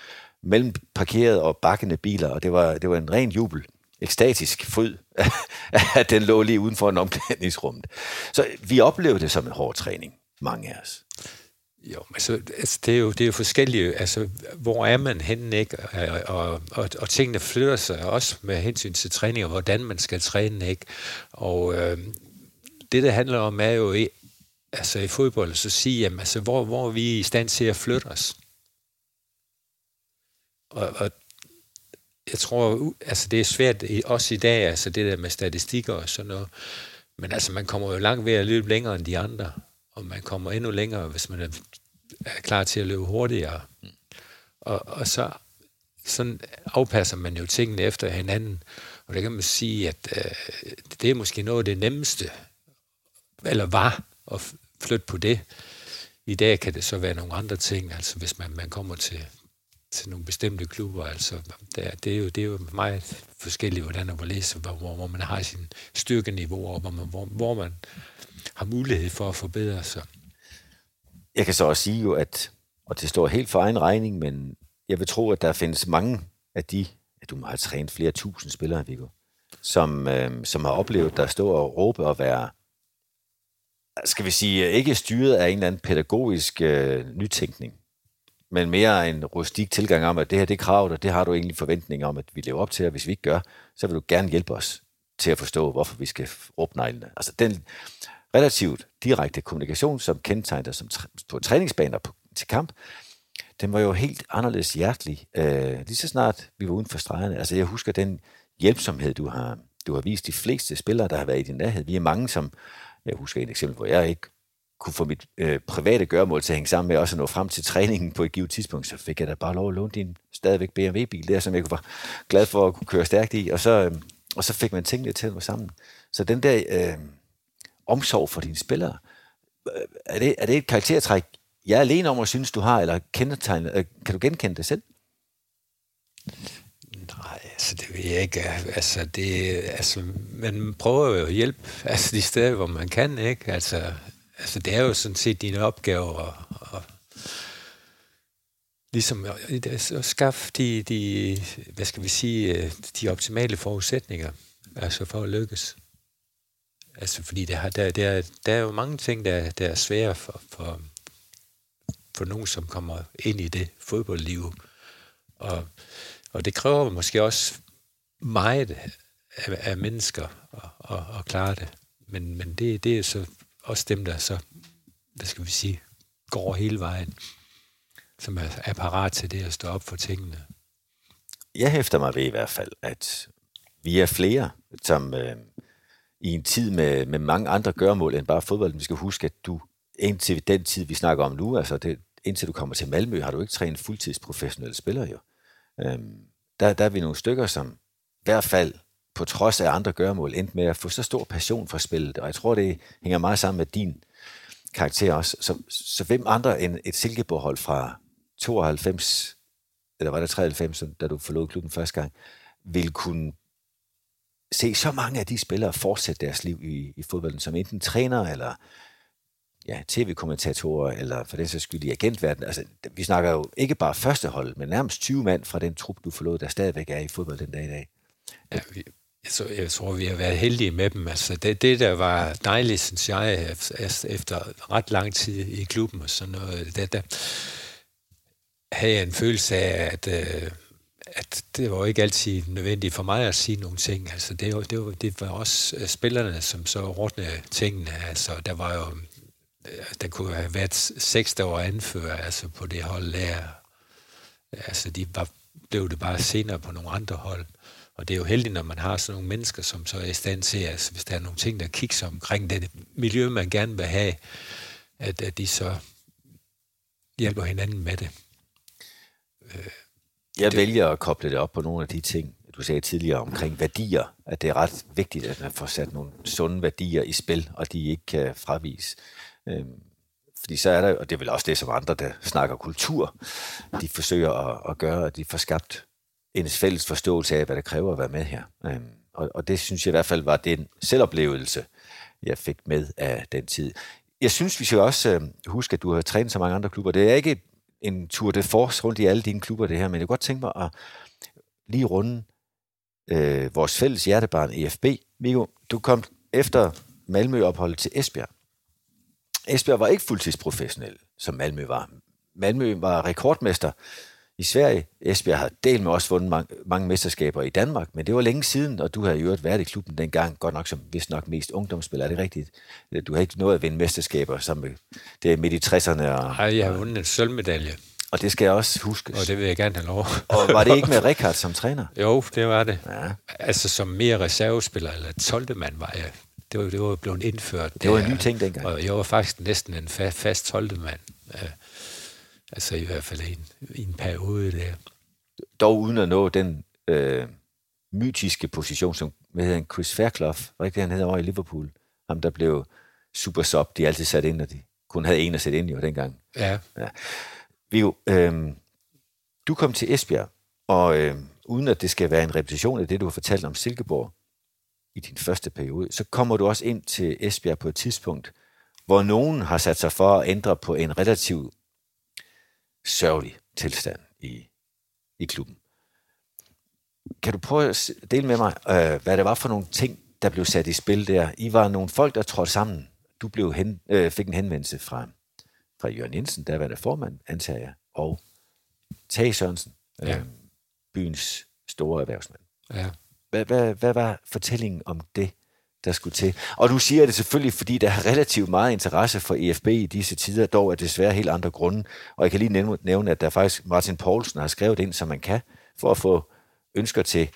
mellem parkerede og bakkende biler, og det var, det var en ren jubel, ekstatisk fryd, at den lå lige uden for en omklædningsrum. Så vi oplevede det som en hård træning, mange af os. Jo, altså, altså det, er jo, det er jo forskellige, altså hvor er man henne, ikke? Og, og, og, og tingene flytter sig også med hensyn til træning, og hvordan man skal træne, ikke? Og øh, det, det handler om, er jo i, altså i fodbold, så sige, jamen, altså, hvor, hvor er vi i stand til at flytte os? Og, og jeg tror, altså det er svært også i dag, altså det der med statistikker og sådan noget, men altså man kommer jo langt ved at løbe længere end de andre, og man kommer endnu længere, hvis man er, er klar til at løbe hurtigere. Og, og så sådan afpasser man jo tingene efter hinanden, og det kan man sige, at øh, det er måske noget af det nemmeste, eller var at flytte på det. I dag kan det så være nogle andre ting, altså hvis man, man kommer til, til nogle bestemte klubber. Altså, det, det, er jo, det er jo meget forskelligt, hvordan og hvorledes, hvor, hvor, hvor man har sin styrkeniveau, og hvor man, hvor, hvor man har mulighed for at forbedre sig. Jeg kan så også sige jo, at, og det står helt for egen regning, men jeg vil tro, at der findes mange af de, at du må have trænet flere tusind spillere, Viggo, som, øh, som har oplevet dig stå og råbe og være, skal vi sige, øh, ikke styret af en eller anden pædagogisk øh, nytænkning, men mere en rustik tilgang om, at det her det er krav, og det har du egentlig forventning om, at vi lever op til, og hvis vi ikke gør, så vil du gerne hjælpe os til at forstå, hvorfor vi skal råbe neglene. Altså den relativt direkte kommunikation, som kendetegner som på træningsbaner på, til kamp, den var jo helt anderledes hjertelig, øh, lige så snart vi var uden for stregerne. Altså jeg husker den hjælpsomhed, du har, du har vist de fleste spillere, der har været i din nærhed. Vi er mange, som, jeg husker et eksempel, hvor jeg ikke kunne få mit øh, private gørmål til at hænge sammen med også at nå frem til træningen på et givet tidspunkt, så fik jeg da bare lov at låne din stadigvæk BMW-bil der, som jeg var glad for at kunne køre stærkt i, og så, øh, og så fik man tingene til at være sammen. Så den der øh, omsorg for dine spillere, øh, er det, er det et karaktertræk, jeg er alene om at synes, du har, eller kendetegn, øh, kan du genkende det selv? Nej, altså det vil jeg ikke. Altså, det, altså, man prøver jo at hjælpe altså, de steder, hvor man kan, ikke? Altså, altså det er jo sådan set dine opgaver at, at ligesom at, altså, at skaffe de, de, hvad skal vi sige, øh, de optimale forudsætninger, altså for at lykkes. Altså fordi der, der, der, der er jo mange ting, der, der er svære for, for, for nogen, som kommer ind i det fodboldliv. Og, og det kræver måske også meget af, af mennesker at, at, at klare det. Men, men det, det er så også dem, der så, hvad skal vi sige, går hele vejen, som er, er parat til det at stå op for tingene. Jeg hæfter mig ved i hvert fald, at vi er flere, som øh, i en tid med, med mange andre gørmål end bare fodbold, vi skal huske, at du indtil den tid, vi snakker om nu, altså det, indtil du kommer til Malmø, har du ikke trænet fuldtidsprofessionelle spillere jo. Øhm, der, der er vi nogle stykker, som i hvert fald på trods af andre gørmål endte med at få så stor passion for spillet, og jeg tror, det hænger meget sammen med din karakter også. Så, så hvem andre end et Silkeborg-hold fra 92, eller var det 93, da du forlod klubben første gang, vil kunne se så mange af de spillere fortsætte deres liv i, i fodbolden, som enten træner eller ja, tv-kommentatorer, eller for den sags skyld i agentverden. Altså, vi snakker jo ikke bare første hold, men nærmest 20 mand fra den trup, du forlod, der stadigvæk er i fodbold den dag i dag. Ja, vi, så jeg tror, vi har været heldige med dem. Altså, det, det, der var dejligt, synes jeg, efter ret lang tid i klubben og sådan noget, det, der havde jeg en følelse af, at, øh, at det var ikke altid nødvendigt for mig at sige nogle ting. Altså, det, var, det, var, det var også spillerne, som så ordnede tingene. Altså, der var jo der kunne have været seks, der var anfører altså på det hold der. Altså, de var, blev det bare senere på nogle andre hold. Og det er jo heldigt, når man har sådan nogle mennesker, som så er i stand til, altså hvis der er nogle ting, der kigger omkring det miljø, man gerne vil have, at, at de så hjælper hinanden med det. Øh, Jeg det. vælger at koble det op på nogle af de ting, du sagde tidligere omkring værdier, at det er ret vigtigt, at man får sat nogle sunde værdier i spil, og de ikke kan fravise. Øhm, fordi så er der, og det er vel også det, som andre, der snakker kultur, de forsøger at, at gøre, at de får skabt en fælles forståelse af, hvad det kræver at være med her. Øhm, og, og det synes jeg i hvert fald var den selvoplevelse, jeg fik med af den tid. Jeg synes, vi skal også øh, huske, at du har trænet så mange andre klubber. Det er ikke en tur de force rundt i alle dine klubber, det her, men jeg kunne godt tænke mig at lige runde øh, vores fælles hjertebarn EFB. Migo, du kom efter Malmø-opholdet til Esbjerg. Esbjerg var ikke fuldtidsprofessionel, som Malmø var. Malmø var rekordmester i Sverige. Esbjerg har delt med også vundet mange, mange mesterskaber i Danmark, men det var længe siden, og du har jo været i klubben dengang, godt nok som vist nok mest ungdomsspiller, er det rigtigt? Du har ikke nået at vinde mesterskaber, som det er midt i 60'erne. Og, Nej, jeg har vundet en sølvmedalje. Og det skal jeg også huske. Og det vil jeg gerne have lov. og var det ikke med Rikard som træner? Jo, det var det. Ja. Altså som mere reservespiller, eller 12. mand var jeg. Det var, det var blevet indført. Det var en ny ting dengang. Og jeg var faktisk næsten en fast 12. mand. Altså i hvert fald i en, i en periode der. Dog uden at nå den øh, mytiske position, som hvad hedder han, Chris Fairclough, var ikke det, han hedder over i Liverpool? Ham, der blev super sub, de altid sat ind, og de kun havde en at sætte ind i dengang. Ja. ja. Vi jo, øh, Du kom til Esbjerg, og øh, uden at det skal være en repetition af det, du har fortalt om Silkeborg i din første periode, så kommer du også ind til Esbjerg på et tidspunkt, hvor nogen har sat sig for at ændre på en relativt sørgelig tilstand i, i klubben. Kan du prøve at dele med mig, øh, hvad det var for nogle ting, der blev sat i spil der? I var nogle folk, der trådte sammen. Du blev hen, øh, fik en henvendelse fra, fra Jørgen Jensen, der var der formand, antager jeg, og Tage Sørensen, ja. øh, byens store erhvervsmand. Ja. Hvad, hvad, hvad var fortællingen om det, der skulle til? Og du siger det selvfølgelig, fordi der er relativt meget interesse for EFB i disse tider, dog er det desværre helt andre grunde. Og jeg kan lige nævne, at der faktisk Martin Poulsen har skrevet ind, som man kan, for at få ønsker til,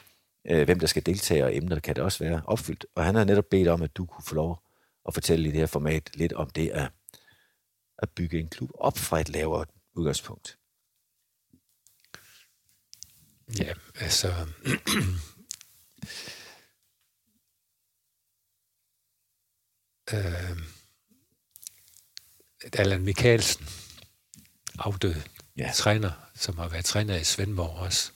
øh, hvem der skal deltage, og emner kan det også være opfyldt. Og han har netop bedt om, at du kunne få lov at fortælle i det her format lidt om det at, at bygge en klub op fra et lavere udgangspunkt. Ja, altså... øh, Allan Mikkelsen, afdød ja. træner, som har været træner i Svendborg også,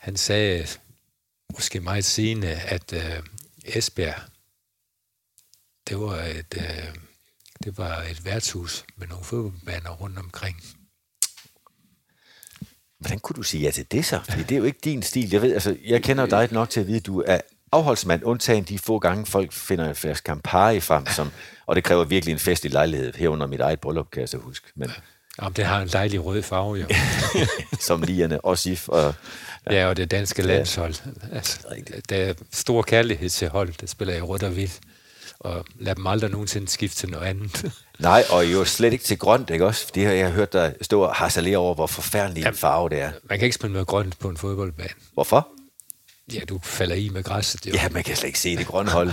han sagde måske meget senere, at øh, Esbjerg, det var et, øh, det var et værtshus med nogle fodboldbaner rundt omkring. Hvordan kunne du sige ja til det så? Fordi det er jo ikke din stil. Jeg ved, altså, jeg kender dig nok til at vide, at du er afholdsmand, undtagen de få gange, folk finder en flaske Campari frem, som, og det kræver virkelig en fest i lejlighed, herunder mit eget bryllup, kan jeg så huske. Men, Jamen, det har en dejlig rød farve, jo. som Lierne og Sif. Og, ja. ja, og det danske landshold. Altså, der er stor kærlighed til hold, der spiller i rødt og hvidt. Og lad dem aldrig nogensinde skifte til noget andet. Nej, og jo slet ikke til grønt, ikke også? Det har jeg hørt dig stå og harcelere over, hvor forfærdelig en farve det er. Man kan ikke spille med grønt på en fodboldbane. Hvorfor? Ja, du falder i med græsset. Jo. Ja, man kan slet ikke se det grønne hold.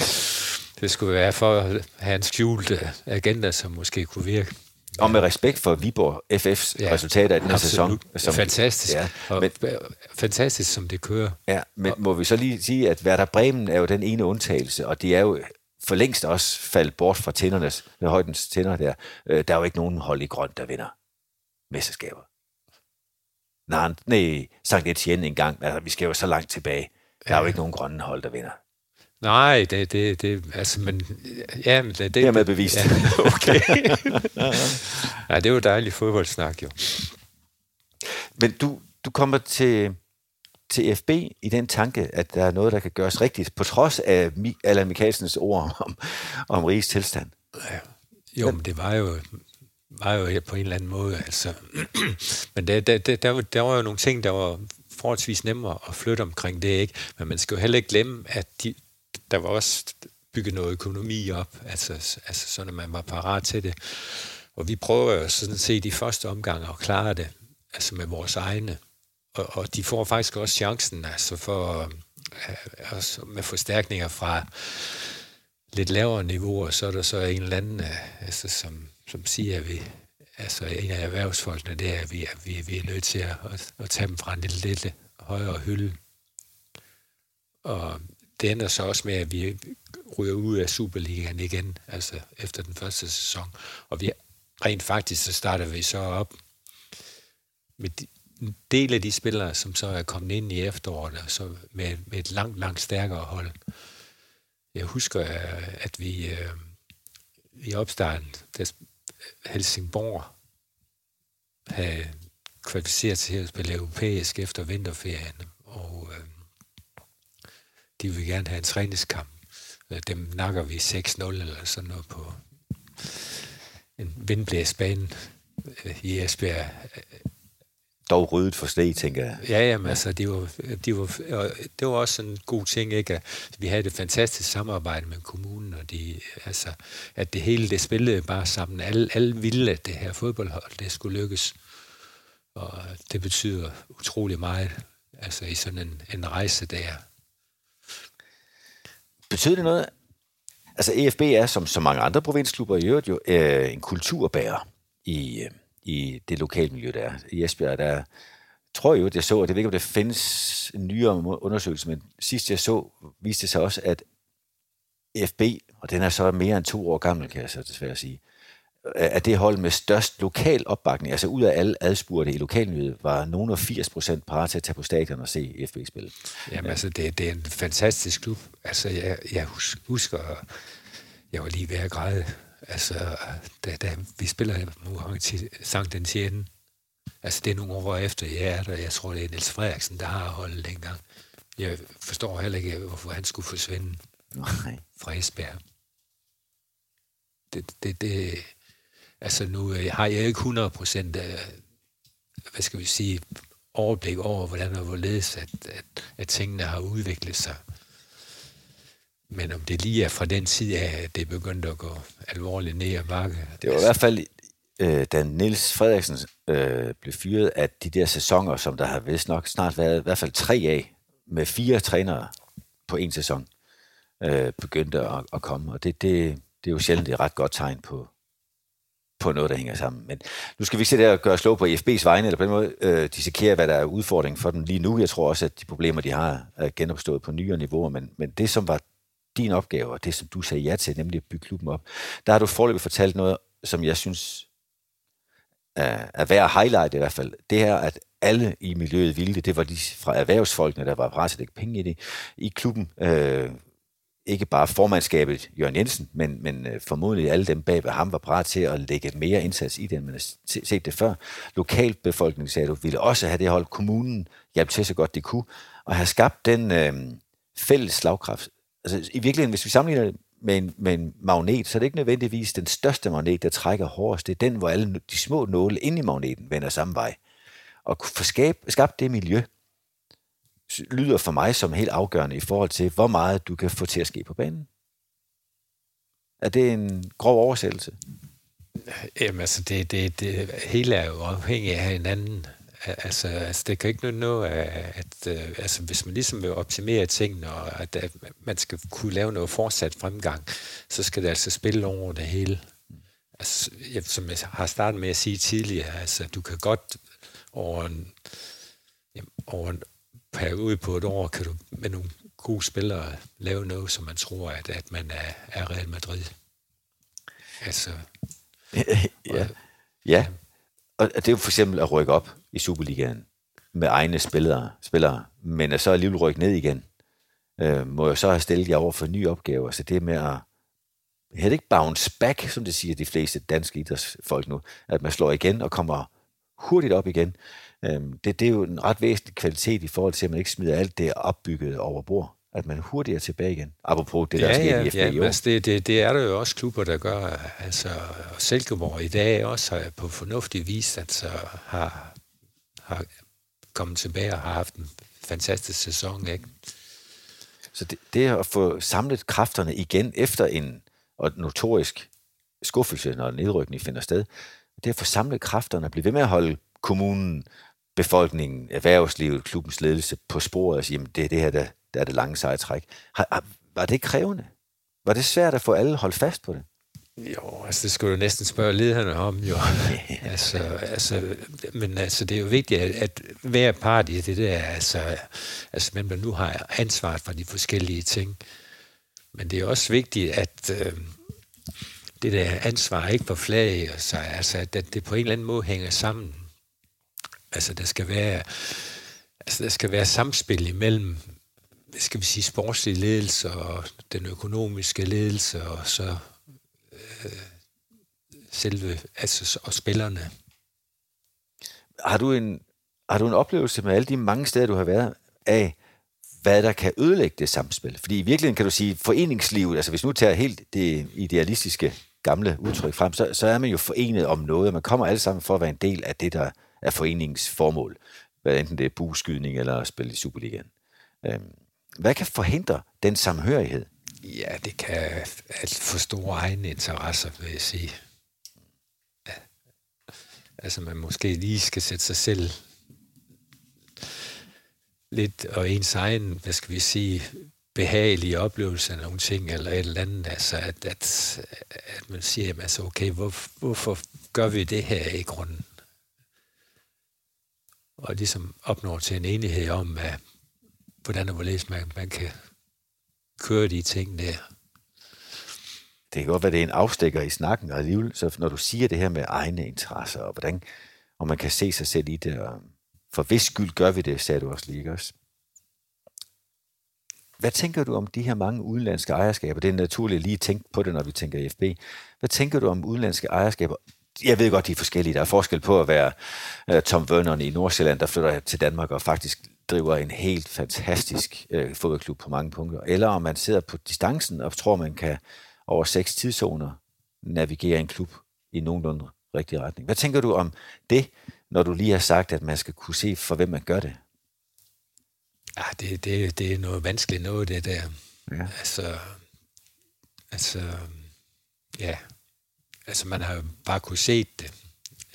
det skulle være for at have en skjulte agenda, som måske kunne virke. Og med respekt for Viborg FF's ja, resultater i den her sæson. Som, fantastisk. Ja, men, fantastisk, som det kører. Ja, men må vi så lige sige, at Werder Bremen er jo den ene undtagelse, og de er jo for længst også faldt bort fra tændernes, med højdens tænder der. Øh, der er jo ikke nogen hold i grønt, der vinder mesterskaber. Nej, nej, Sankt Etienne engang. Altså, vi skal jo så langt tilbage. Der er jo ikke nogen grønne hold, der vinder. Nej, det, det, det altså, men, ja, men det, det er med bevist. Ja, okay. ja, det er jo dejligt fodboldsnak, jo. Men du, du kommer til, til FB i den tanke, at der er noget, der kan gøres rigtigt, på trods af Allan Mikkelsens ord om, om rigs tilstand. Ja. Jo, men det var jo, var jo på en eller anden måde, altså. men der, der, der, der, var, der var jo nogle ting, der var forholdsvis nemmere at flytte omkring det, ikke? Men man skal jo heller ikke glemme, at de, der var også bygget noget økonomi op, altså, altså sådan, at man var parat til det. Og vi prøver jo sådan set i første omgang at klare det, altså med vores egne. Og, og de får faktisk også chancen, altså for øh, altså med forstærkninger fra lidt lavere niveauer, så er der så en eller anden, øh, altså, som, som siger, at vi, altså en af erhvervsfolkene, det er, at vi, at vi, vi er nødt til at, at, at tage dem fra en lidt, lidt højere hylde. Og det ender så også med, at vi ryger ud af Superligaen igen, altså efter den første sæson. Og vi rent faktisk, så starter vi så op med en del af de spillere, som så er kommet ind i efteråret, så med, med et langt, langt stærkere hold. Jeg husker, at vi øh, i opstarten, der Helsingborg havde kvalificeret til at spille europæisk efter vinterferien, og øh, de vil gerne have en træningskamp. Dem nakker vi 6-0 eller sådan noget på en vindblæsbane øh, i Esbjerg. Dog ryddet for steg, tænker jeg. Ja, jamen, altså, det var, de var, det var også en god ting, ikke? At vi havde et fantastisk samarbejde med kommunen, og de, altså, at det hele, det spillede bare sammen. Alle, alle ville, at det her fodboldhold, det skulle lykkes. Og det betyder utrolig meget, altså i sådan en, en rejse der. Betyder det noget? Altså EFB er, som så mange andre provinsklubber i øvrigt, jo øh, en kulturbærer i, øh, i det lokale miljø, der er. I Esbjerg, der tror jeg jo, at jeg så, og det ved ikke, om det findes en nyere undersøgelse, men sidst jeg så, viste det sig også, at EFB, og den er så mere end to år gammel, kan jeg så desværre sige, er det hold med størst lokal opbakning. Altså ud af alle adspurgte i lokalnyhed, var nogen af 80 procent parat til at tage på stadion og se FB spille. Jamen altså, det, det er en fantastisk klub. Altså, jeg, jeg husker, jeg var lige ved at græde, altså, da, da vi spiller mod Sankt den 10. Altså, det er nogle år efter, jeg er der. Jeg tror, det er Niels Frederiksen, der har holdet dengang. Jeg forstår heller ikke, hvorfor han skulle forsvinde Nej. fra Esbjerg. Det, det, det, altså nu øh, har jeg ikke 100 procent hvad skal vi sige, overblik over, hvordan og hvorledes, at, at, at tingene har udviklet sig. Men om det lige er fra den side af, at det begyndte at gå alvorligt ned ad bakke. Det var i hvert fald, øh, da Nils Frederiksen øh, blev fyret, at de der sæsoner, som der har vist nok snart været i hvert fald tre af, med fire trænere på en sæson, øh, begyndte at, at komme. Og det, det, det er jo sjældent et ret godt tegn på, på noget, der hænger sammen. Men nu skal vi ikke se der og gøre slå på IFB's vegne, eller på den måde øh, dissekere, hvad der er udfordringen for dem lige nu. Jeg tror også, at de problemer, de har, er genopstået på nyere niveauer, men, men det, som var din opgave, og det, som du sagde ja til, nemlig at bygge klubben op, der har du forløbig fortalt noget, som jeg synes er, er værd at highlight i hvert fald. Det her, at alle i miljøet ville det, det var de fra erhvervsfolkene, der var parat til at lægge penge i det. I klubben øh, ikke bare formandskabet Jørgen Jensen, men, men øh, formodentlig alle dem bag ved ham var parat til at lægge mere indsats i det, end man har set det før. Lokalbefolkningen, sagde du, ville også have det hold. Kommunen hjalp til så godt de kunne, og have skabt den øh, fælles slagkraft. Altså, I virkeligheden, hvis vi sammenligner det med en, med en magnet, så er det ikke nødvendigvis den største magnet, der trækker hårdest. Det er den, hvor alle de små nåle inde i magneten vender samme vej. Og få skabt det miljø, lyder for mig som helt afgørende i forhold til, hvor meget du kan få til at ske på banen. Er det en grov oversættelse? Jamen altså, det, det, det hele er jo afhængigt af hinanden. Altså, altså det kan ikke noget, noget at, at øh, altså, hvis man ligesom vil optimere tingene, og at, at man skal kunne lave noget fortsat fremgang, så skal det altså spille over det hele. Altså, som jeg har startet med at sige tidligere, altså, du kan godt over en, over en periode på et år, kan du med nogle gode spillere lave noget, som man tror, at, at man er, er Real Madrid. Altså, ja. ja. Og det er jo for eksempel at rykke op i Superligaen med egne spillere, spillere men at så alligevel rykke ned igen, øh, må jeg så have stillet jer over for nye opgaver. Så det med at det ikke bounce back, som det siger de fleste danske idrætsfolk nu, at man slår igen og kommer hurtigt op igen. Øhm, det, det er jo en ret væsentlig kvalitet i forhold til, at man ikke smider alt det opbygget over bord at man hurtigere tilbage igen. Apropos det, der ja, er sket ja, i FB ja, altså det, det, det er der jo også klubber, der gør. Altså, Silkeborg i dag også har på fornuftig vis altså, har, har kommet tilbage og har haft en fantastisk sæson. Ikke? Så det, det at få samlet kræfterne igen efter en og notorisk skuffelse, når nedrykning finder sted, det at få samlet kræfterne og blive ved med at holde kommunen, befolkningen, erhvervslivet, klubbens ledelse på sporet og sige, jamen det er det her, der, der er det lange seje træk. Har, var det krævende? Var det svært at få alle holdt fast på det? Jo, altså det skulle du næsten spørge lederne om, jo. altså, altså, men altså, det er jo vigtigt, at, at hver part i det der, altså, altså, men man nu har ansvaret for de forskellige ting. Men det er også vigtigt, at øh, det der ansvar ikke forflager sig, altså, at det på en eller anden måde hænger sammen. Altså, der skal være, altså, der skal være samspil imellem, skal vi sige, sportslig ledelse og den økonomiske ledelse, og så øh, selve, altså, og spillerne. Har du, en, har du en oplevelse med alle de mange steder, du har været af, hvad der kan ødelægge det samspil? Fordi i virkeligheden kan du sige, foreningslivet, altså hvis nu tager helt det idealistiske gamle udtryk frem, så, så er man jo forenet om noget, og man kommer alle sammen for at være en del af det, der er foreningens formål, hvad enten det er buskydning eller at spille i Superligaen. Øhm, hvad kan forhindre den samhørighed? Ja, det kan alt for store egne interesser, vil jeg sige. Ja. Altså, man måske lige skal sætte sig selv lidt, og ens egen, hvad skal vi sige, behagelige oplevelse af nogle ting, eller et eller andet, altså at, at, at man siger, jamen, altså, okay, hvor, hvorfor gør vi det her i grunden? Og ligesom opnår til en enighed om, at, hvordan og hvorledes man, man kan køre de ting der. det kan godt være, det er en afstikker i snakken, og alligevel, så når du siger det her med egne interesser, og hvordan, og man kan se sig selv i det, og for hvis skyld gør vi det, sagde du også lige, også? Hvad tænker du om de her mange udenlandske ejerskaber? Det er naturligt lige at tænke på det, når vi tænker FB. Hvad tænker du om udenlandske ejerskaber? Jeg ved godt, de er forskellige. Der er forskel på at være uh, Tom Vernon i Nordsjælland, der flytter til Danmark og faktisk driver en helt fantastisk uh, fodboldklub på mange punkter. Eller om man sidder på distancen og tror, man kan over seks tidszoner navigere en klub i nogenlunde rigtig retning. Hvad tænker du om det, når du lige har sagt, at man skal kunne se, for hvem man gør det? Ja, det, det, det er noget vanskeligt noget, det der. Ja. Altså, altså, ja. Altså, man har bare kunne se det,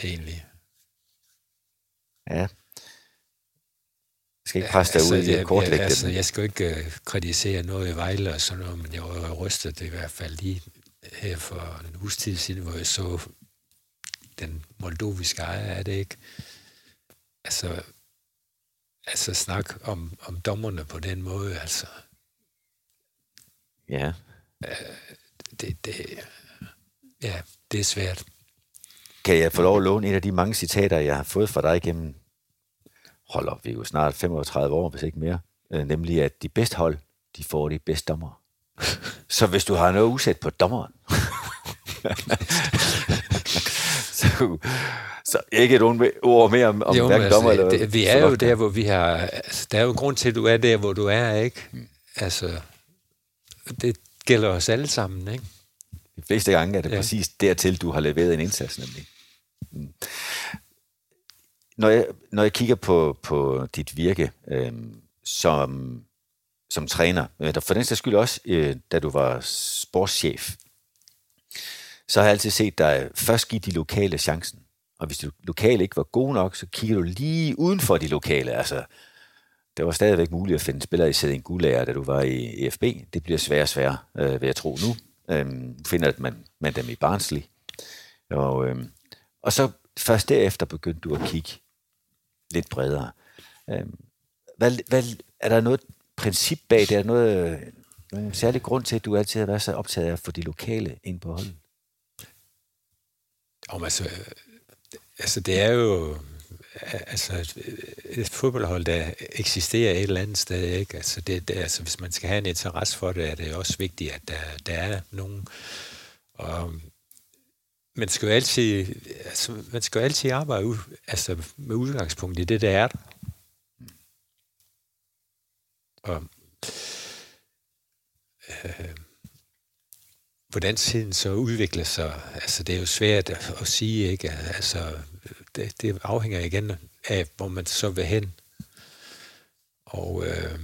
egentlig. Ja. Jeg skal ikke presse dig altså, ud i at kortlægge altså, Jeg skal jo ikke uh, kritisere noget i Vejle og sådan noget, men jeg var rystet i hvert fald lige her for en uges tid siden, hvor jeg så den moldoviske ejer, er det ikke? Altså, altså snak om, om dommerne på den måde, altså. Ja. Det, det, ja, det er svært. Kan jeg få lov at låne et af de mange citater, jeg har fået fra dig igennem, hold op, vi er jo snart 35 år, hvis ikke mere, øh, nemlig at de bedste hold, de får de bedste dommer. Så hvis du har noget usæt på dommeren, så, så ikke et ord mere om, om jo, hverken altså, dommer eller... Det, vi er jo der, hvor vi har... Altså, der er jo en grund til, at du er der, hvor du er, ikke? Mm. Altså, det gælder os alle sammen, ikke? Fleste gange er det ja. præcis dertil, du har leveret en indsats, nemlig. Mm. Når jeg, når jeg kigger på, på dit virke øh, som, som træner, øh, for den sags skyld også, øh, da du var sportschef, så har jeg altid set dig først give de lokale chancen. Og hvis de lokale ikke var gode nok, så kigger du lige uden for de lokale. Altså, det var stadigvæk muligt at finde spillere i Sæding Gulager, da du var i EFB. Det bliver sværere og sværere, øh, vil jeg tro nu. Øhm, finder man, man dem i Barnsley. Og, øhm, og så først derefter begyndte du at kigge lidt bredere. Øhm, hvad, hvad, er der noget princip bag det? Er der noget, en særlig grund til, at du altid har været så optaget af at få de lokale ind på holdet? Om altså, altså det er jo altså et, et fodboldhold, der eksisterer et eller andet sted, ikke? Altså, det, det, altså hvis man skal have en interesse for det, er det også vigtigt, at der, der er nogen. Og man skal jo altid, altså, man skal jo altid arbejde ud, altså, med udgangspunkt i det, der er der. Og, øh, hvordan tiden så udvikler sig, altså det er jo svært at sige, ikke? Altså, det, det afhænger igen af, hvor man så vil hen. Og øh,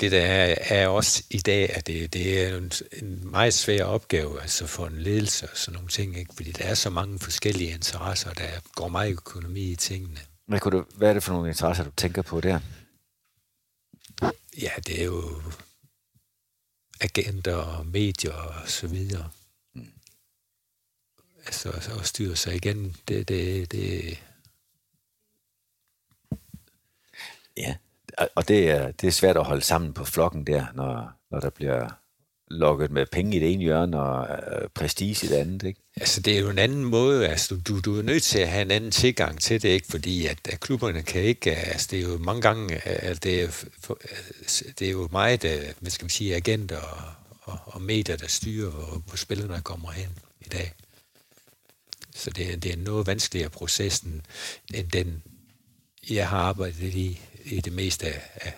det der er, er også i dag, at det, det er en, en meget svær opgave, altså for en ledelse og sådan nogle ting, ikke? fordi der er så mange forskellige interesser, der går meget økonomi i tingene. Hvad, kunne du, hvad er det for nogle interesser, du tænker på der? Ja, det er jo agenter og medier og så videre. Altså at styre sig igen, det, det, det... Ja, og det er, det er svært at holde sammen på flokken der, når, når der bliver lukket med penge i det ene hjørne og øh, prestige i det andet, ikke? Altså, det er jo en anden måde. Altså, du, du er nødt til at have en anden tilgang til det, ikke? Fordi at, at klubberne kan ikke... Altså, det er jo mange gange... At det, er, det er jo meget, øh, hvad skal man sige, agenter og, og, og medier, der styrer, og hvor spillerne kommer hen i dag. Så det, det er noget vanskeligere proces, end den, jeg har arbejdet i, i det meste af,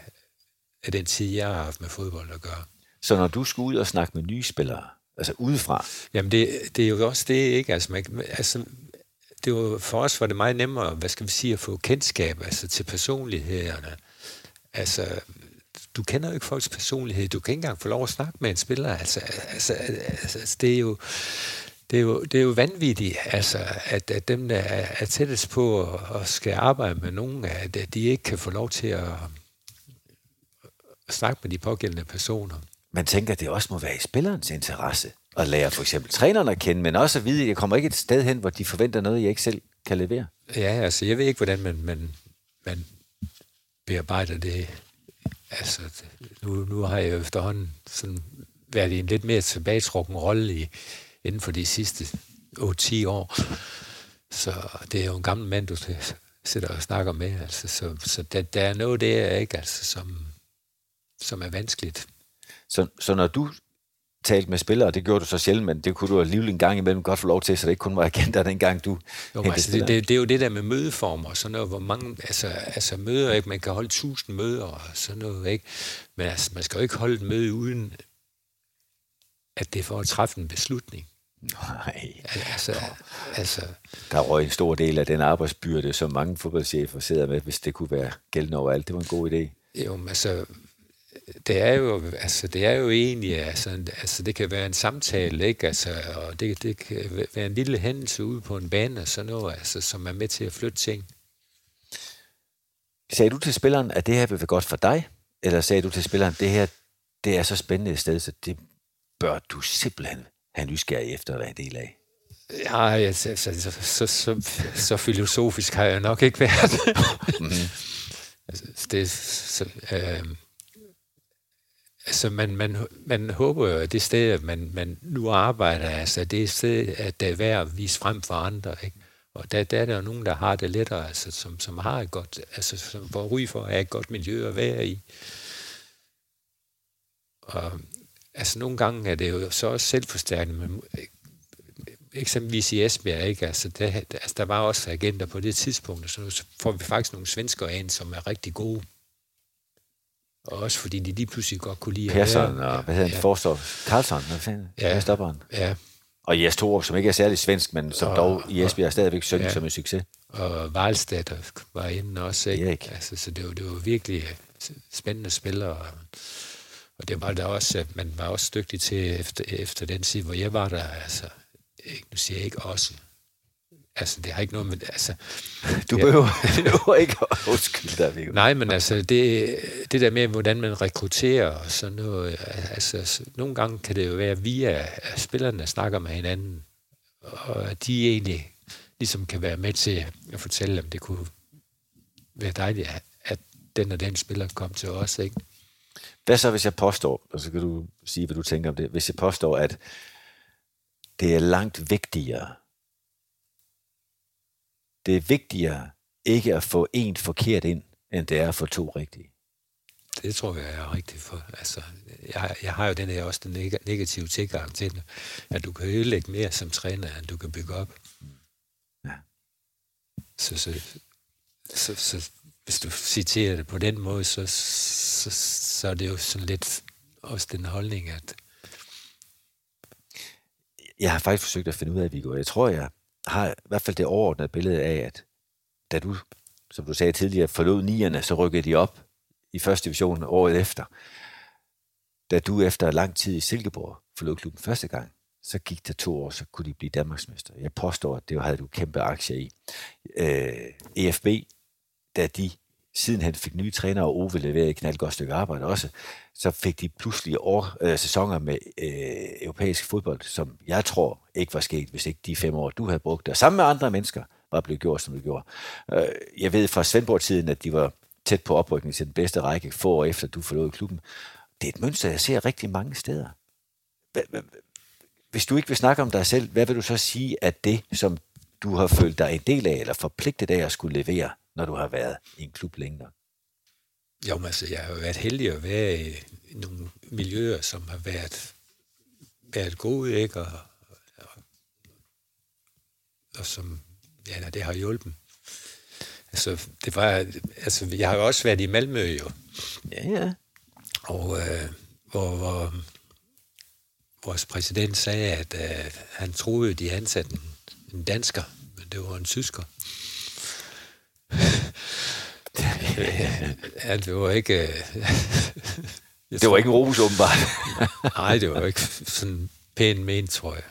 af den tid, jeg har haft med fodbold at gøre. Så når du skal ud og snakke med nye spillere, altså udefra? Jamen, det, det er jo også det, ikke? Altså, man, altså det var, for os var det meget nemmere, hvad skal vi sige, at få kendskab altså, til personlighederne. Altså, du kender jo ikke folks personlighed. Du kan ikke engang få lov at snakke med en spiller. Altså, altså, altså, altså det er jo... Det er, jo, det er jo vanvittigt, altså, at, at dem, der er tættest på og, og skal arbejde med nogen, at, at de ikke kan få lov til at, at snakke med de pågældende personer. Man tænker, at det også må være i spillerens interesse at lære for eksempel trænerne at kende, men også at vide, at jeg kommer ikke et sted hen, hvor de forventer noget, jeg ikke selv kan levere. Ja, altså jeg ved ikke, hvordan man, man, man bearbejder det Altså, nu, nu har jeg efterhånden sådan været i en lidt mere tilbagetrukken rolle i, inden for de sidste 8-10 år. Så det er jo en gammel mand, du sidder og snakker med. Altså, så så der, der er noget der, ikke, altså, som, som er vanskeligt. Så, så når du talte med spillere, det gjorde du så sjældent, men det kunne du alligevel en gang imellem godt få lov til, så det ikke kun var agenter dengang du jo, altså, det, det, det, er jo det der med mødeformer, og sådan noget, hvor mange, altså, altså møder, ikke? man kan holde tusind møder og sådan noget, ikke? men altså, man skal jo ikke holde et møde uden, at det er for at træffe en beslutning. Nej. Altså, altså, der røg en stor del af den arbejdsbyrde, som mange fodboldchefer sidder med, hvis det kunne være gældende overalt. Det var en god idé. Jo, men altså, det er jo, altså, det er jo egentlig, altså, altså, det kan være en samtale, ikke? Altså, og det, det kan være en lille hændelse ude på en bane, og sådan noget, altså, som er med til at flytte ting. Sagde du til spilleren, at det her vil være godt for dig? Eller sagde du til spilleren, at det her det er så spændende et sted, så det bør du simpelthen have nysgerrig efter at være en del af? Ja, altså, så, så, så, så, så filosofisk har jeg nok ikke været. mm. altså, det, så, øh, altså man, man, man håber jo, at det sted, man, man nu arbejder, altså det er sted, at det er værd at vise frem for andre, ikke? Og der, der er der jo nogen, der har det lettere, altså, som, som har et godt, altså som får ry for at have et godt miljø at være i. Og altså nogle gange er det jo så også selvforstærkende, men eksempelvis i Esbjerg, ikke? Altså, der, altså, der var også agenter på det tidspunkt, og så får vi faktisk nogle svensker ind, som er rigtig gode. Og også fordi de lige pludselig godt kunne lide Persson og, hvad hedder han, ja. Forstår, Karlsson, hvad fanden, ja. stopperen. Ja. Og Jes Torup, som ikke er særlig svensk, men som og, dog i Esbjerg er stadigvæk syngt ja. som en succes. Og Valstedt var inde også, ikke? Erik. Altså, så det var, det var virkelig spændende spillere. Og, og det var der også, at man var også dygtig til efter, efter den tid, hvor jeg var der, altså, ikke, nu siger jeg ikke også, altså det har ikke noget med, altså... Du behøver, ja, behøver ikke at undskylde dig, Viggo. Nej, men altså det, det der med, hvordan man rekrutterer og sådan noget, altså nogle gange kan det jo være via, at spillerne snakker med hinanden, og de egentlig ligesom kan være med til at fortælle dem, det kunne være dejligt, at den og den spiller kom til os, ikke? Hvad så, hvis jeg påstår, og så kan du sige, hvad du tænker om det, hvis jeg påstår, at det er langt vigtigere, det er vigtigere ikke at få en forkert ind, end det er at få to rigtige. Det tror jeg er rigtigt for. Altså, jeg, jeg har jo den her også den negative tilgang til det, at du kan ødelægge mere som træner, end du kan bygge op. Ja. Så, så, så, så hvis du citerer det på den måde, så, så, så er det jo sådan lidt også den holdning, at... Jeg har faktisk forsøgt at finde ud af, Viggo. Jeg tror, jeg har i hvert fald det overordnede billede af, at da du, som du sagde tidligere, forlod nierne, så rykkede de op i første division året efter. Da du efter lang tid i Silkeborg forlod klubben første gang, så gik der to år, så kunne de blive Danmarksmester. Jeg påstår, at det havde du kæmpe aktier i. Øh, EFB, da de siden han fik nye træner, og Ove leverede et knaldgodt stykke arbejde også, så fik de pludselig år, øh, sæsoner med øh, europæisk fodbold, som jeg tror ikke var sket, hvis ikke de fem år, du havde brugt der, sammen med andre mennesker, var blevet gjort, som det gjorde. Øh, jeg ved fra Svendborg-tiden, at de var tæt på oprykning til den bedste række, få år efter du forlod klubben. Det er et mønster, jeg ser rigtig mange steder. Hvis du ikke vil snakke om dig selv, hvad vil du så sige, at det, som du har følt dig en del af, eller forpligtet af at skulle levere, når du har været i en klub længere? Jo, men altså, jeg har været heldig at være i nogle miljøer, som har været, været gode, ikke? Og, og, og som, ja, det har hjulpet. Altså, det var, altså, jeg har også været i Malmø, jo. Ja, ja. Og øh, hvor, hvor vores præsident sagde, at øh, han troede, de ansatte en, en dansker, men det var en tysker. ja, det var ikke... det var ikke ros, åbenbart. nej, det var ikke sådan pænt ment, tror jeg.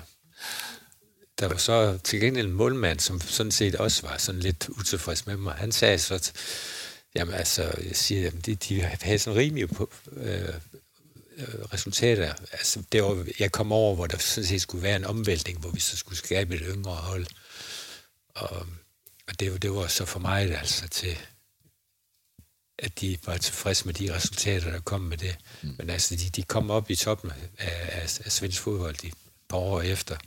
Der var så til gengæld en målmand, som sådan set også var sådan lidt utilfreds med mig. Han sagde så, at jamen altså, jeg siger, jamen, de, de havde sådan rimelig på, øh, øh, resultater. Altså, det var, jeg kom over, hvor der sådan set skulle være en omvæltning, hvor vi så skulle skabe et yngre hold. Og, og det, det var så for mig altså til, at de var tilfredse med de resultater, der kom med det. Mm. Men altså, de, de kom op i toppen af, af, af svensk fodbold et par år efter.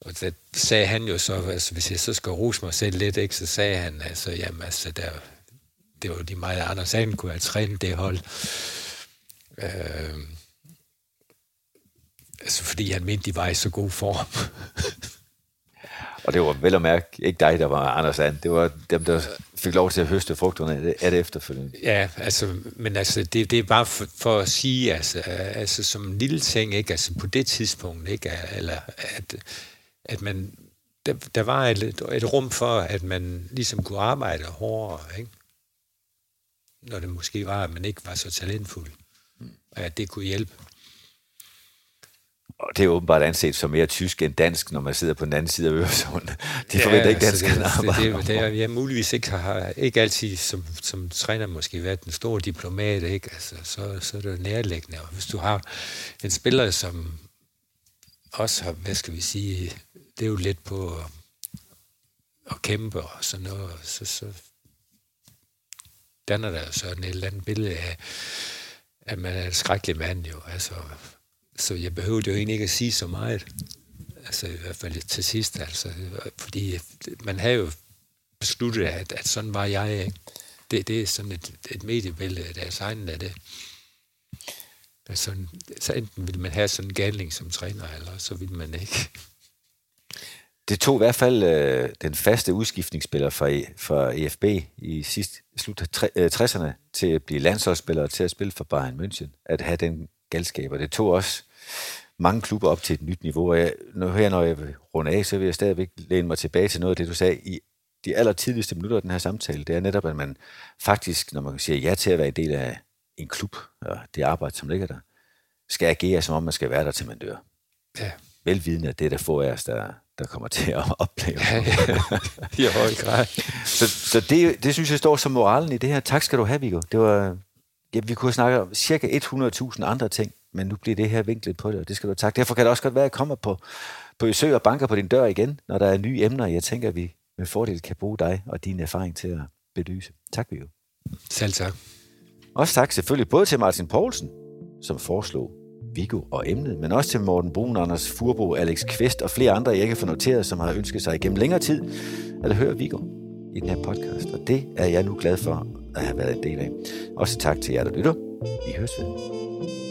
Og det sagde han jo så, altså, hvis jeg så skal rose mig selv lidt, ikke, så sagde han, altså, jamen, altså, der, det var de meget andre, så han kunne have trænet det hold. Øh, altså, fordi han mente, de var i så god form. Og det var vel at mærke ikke dig, der var Anders And. Det var dem, der fik lov til at høste frugterne af det efterfølgende. Ja, altså, men altså, det, det er bare for, for at sige, altså, altså, som en lille ting, ikke? Altså, på det tidspunkt, ikke? Eller, at, at man, der, der var et, et rum for, at man ligesom kunne arbejde hårdere, ikke? Når det måske var, at man ikke var så talentfuld. Og at det kunne hjælpe og det er åbenbart anset som mere tysk end dansk, når man sidder på den anden side af Øresund. De ja, forventer ikke dansk altså, det, det, det, det, er, jeg muligvis ikke har ikke altid som, som træner måske været den store diplomat, ikke? Altså, så, så er det nærliggende. Og hvis du har en spiller, som også har, hvad skal vi sige, det er jo lidt på at, at kæmpe og sådan noget, så, så danner der så en eller andet billede af, at man er en skrækkelig mand jo. Altså, så jeg behøvede jo egentlig ikke at sige så meget. Altså i hvert fald til sidst, altså. Fordi man havde jo besluttet, at, at sådan var jeg, ikke? Det, det er sådan et, et mediebillede, der er tegnet af det. Altså, så enten vil man have sådan en galning som træner, eller så vil man ikke. Det tog i hvert fald øh, den faste udskiftningsspiller fra, e, fra EFB i sidst, slut af 60'erne øh, til at blive landsholdsspiller og til at spille for Bayern München, at have den galskab. Og det tog også mange klubber op til et nyt niveau. Og jeg, nu her, når jeg runder af, så vil jeg stadigvæk læne mig tilbage til noget af det, du sagde i de aller tidligste minutter af den her samtale. Det er netop, at man faktisk, når man siger ja til at være en del af en klub, og det arbejde, som ligger der, skal agere, som om man skal være der, til man dør. Ja. Velvidende, at det er der få af os, der, der kommer til at opleve. Ja, ja. I høj grad. så så det, det synes jeg står som moralen i det her. Tak skal du have, Viggo. Det var, ja, vi kunne snakke om cirka 100.000 andre ting, men nu bliver det her vinklet på det, og det skal du tak. Derfor kan det også godt være, at jeg kommer på, på besøg og banker på din dør igen, når der er nye emner. Jeg tænker, at vi med fordel kan bruge dig og din erfaring til at belyse. Tak, Viggo. Selv tak. Også tak selvfølgelig både til Martin Poulsen, som foreslog Viggo og emnet, men også til Morten Brun, Anders Furbo, Alex Kvist og flere andre, jeg ikke har noteret, som har ønsket sig igennem længere tid at høre Viggo i den her podcast. Og det er jeg nu glad for at have været en del af. Også tak til jer, der lytter. Vi høres ved.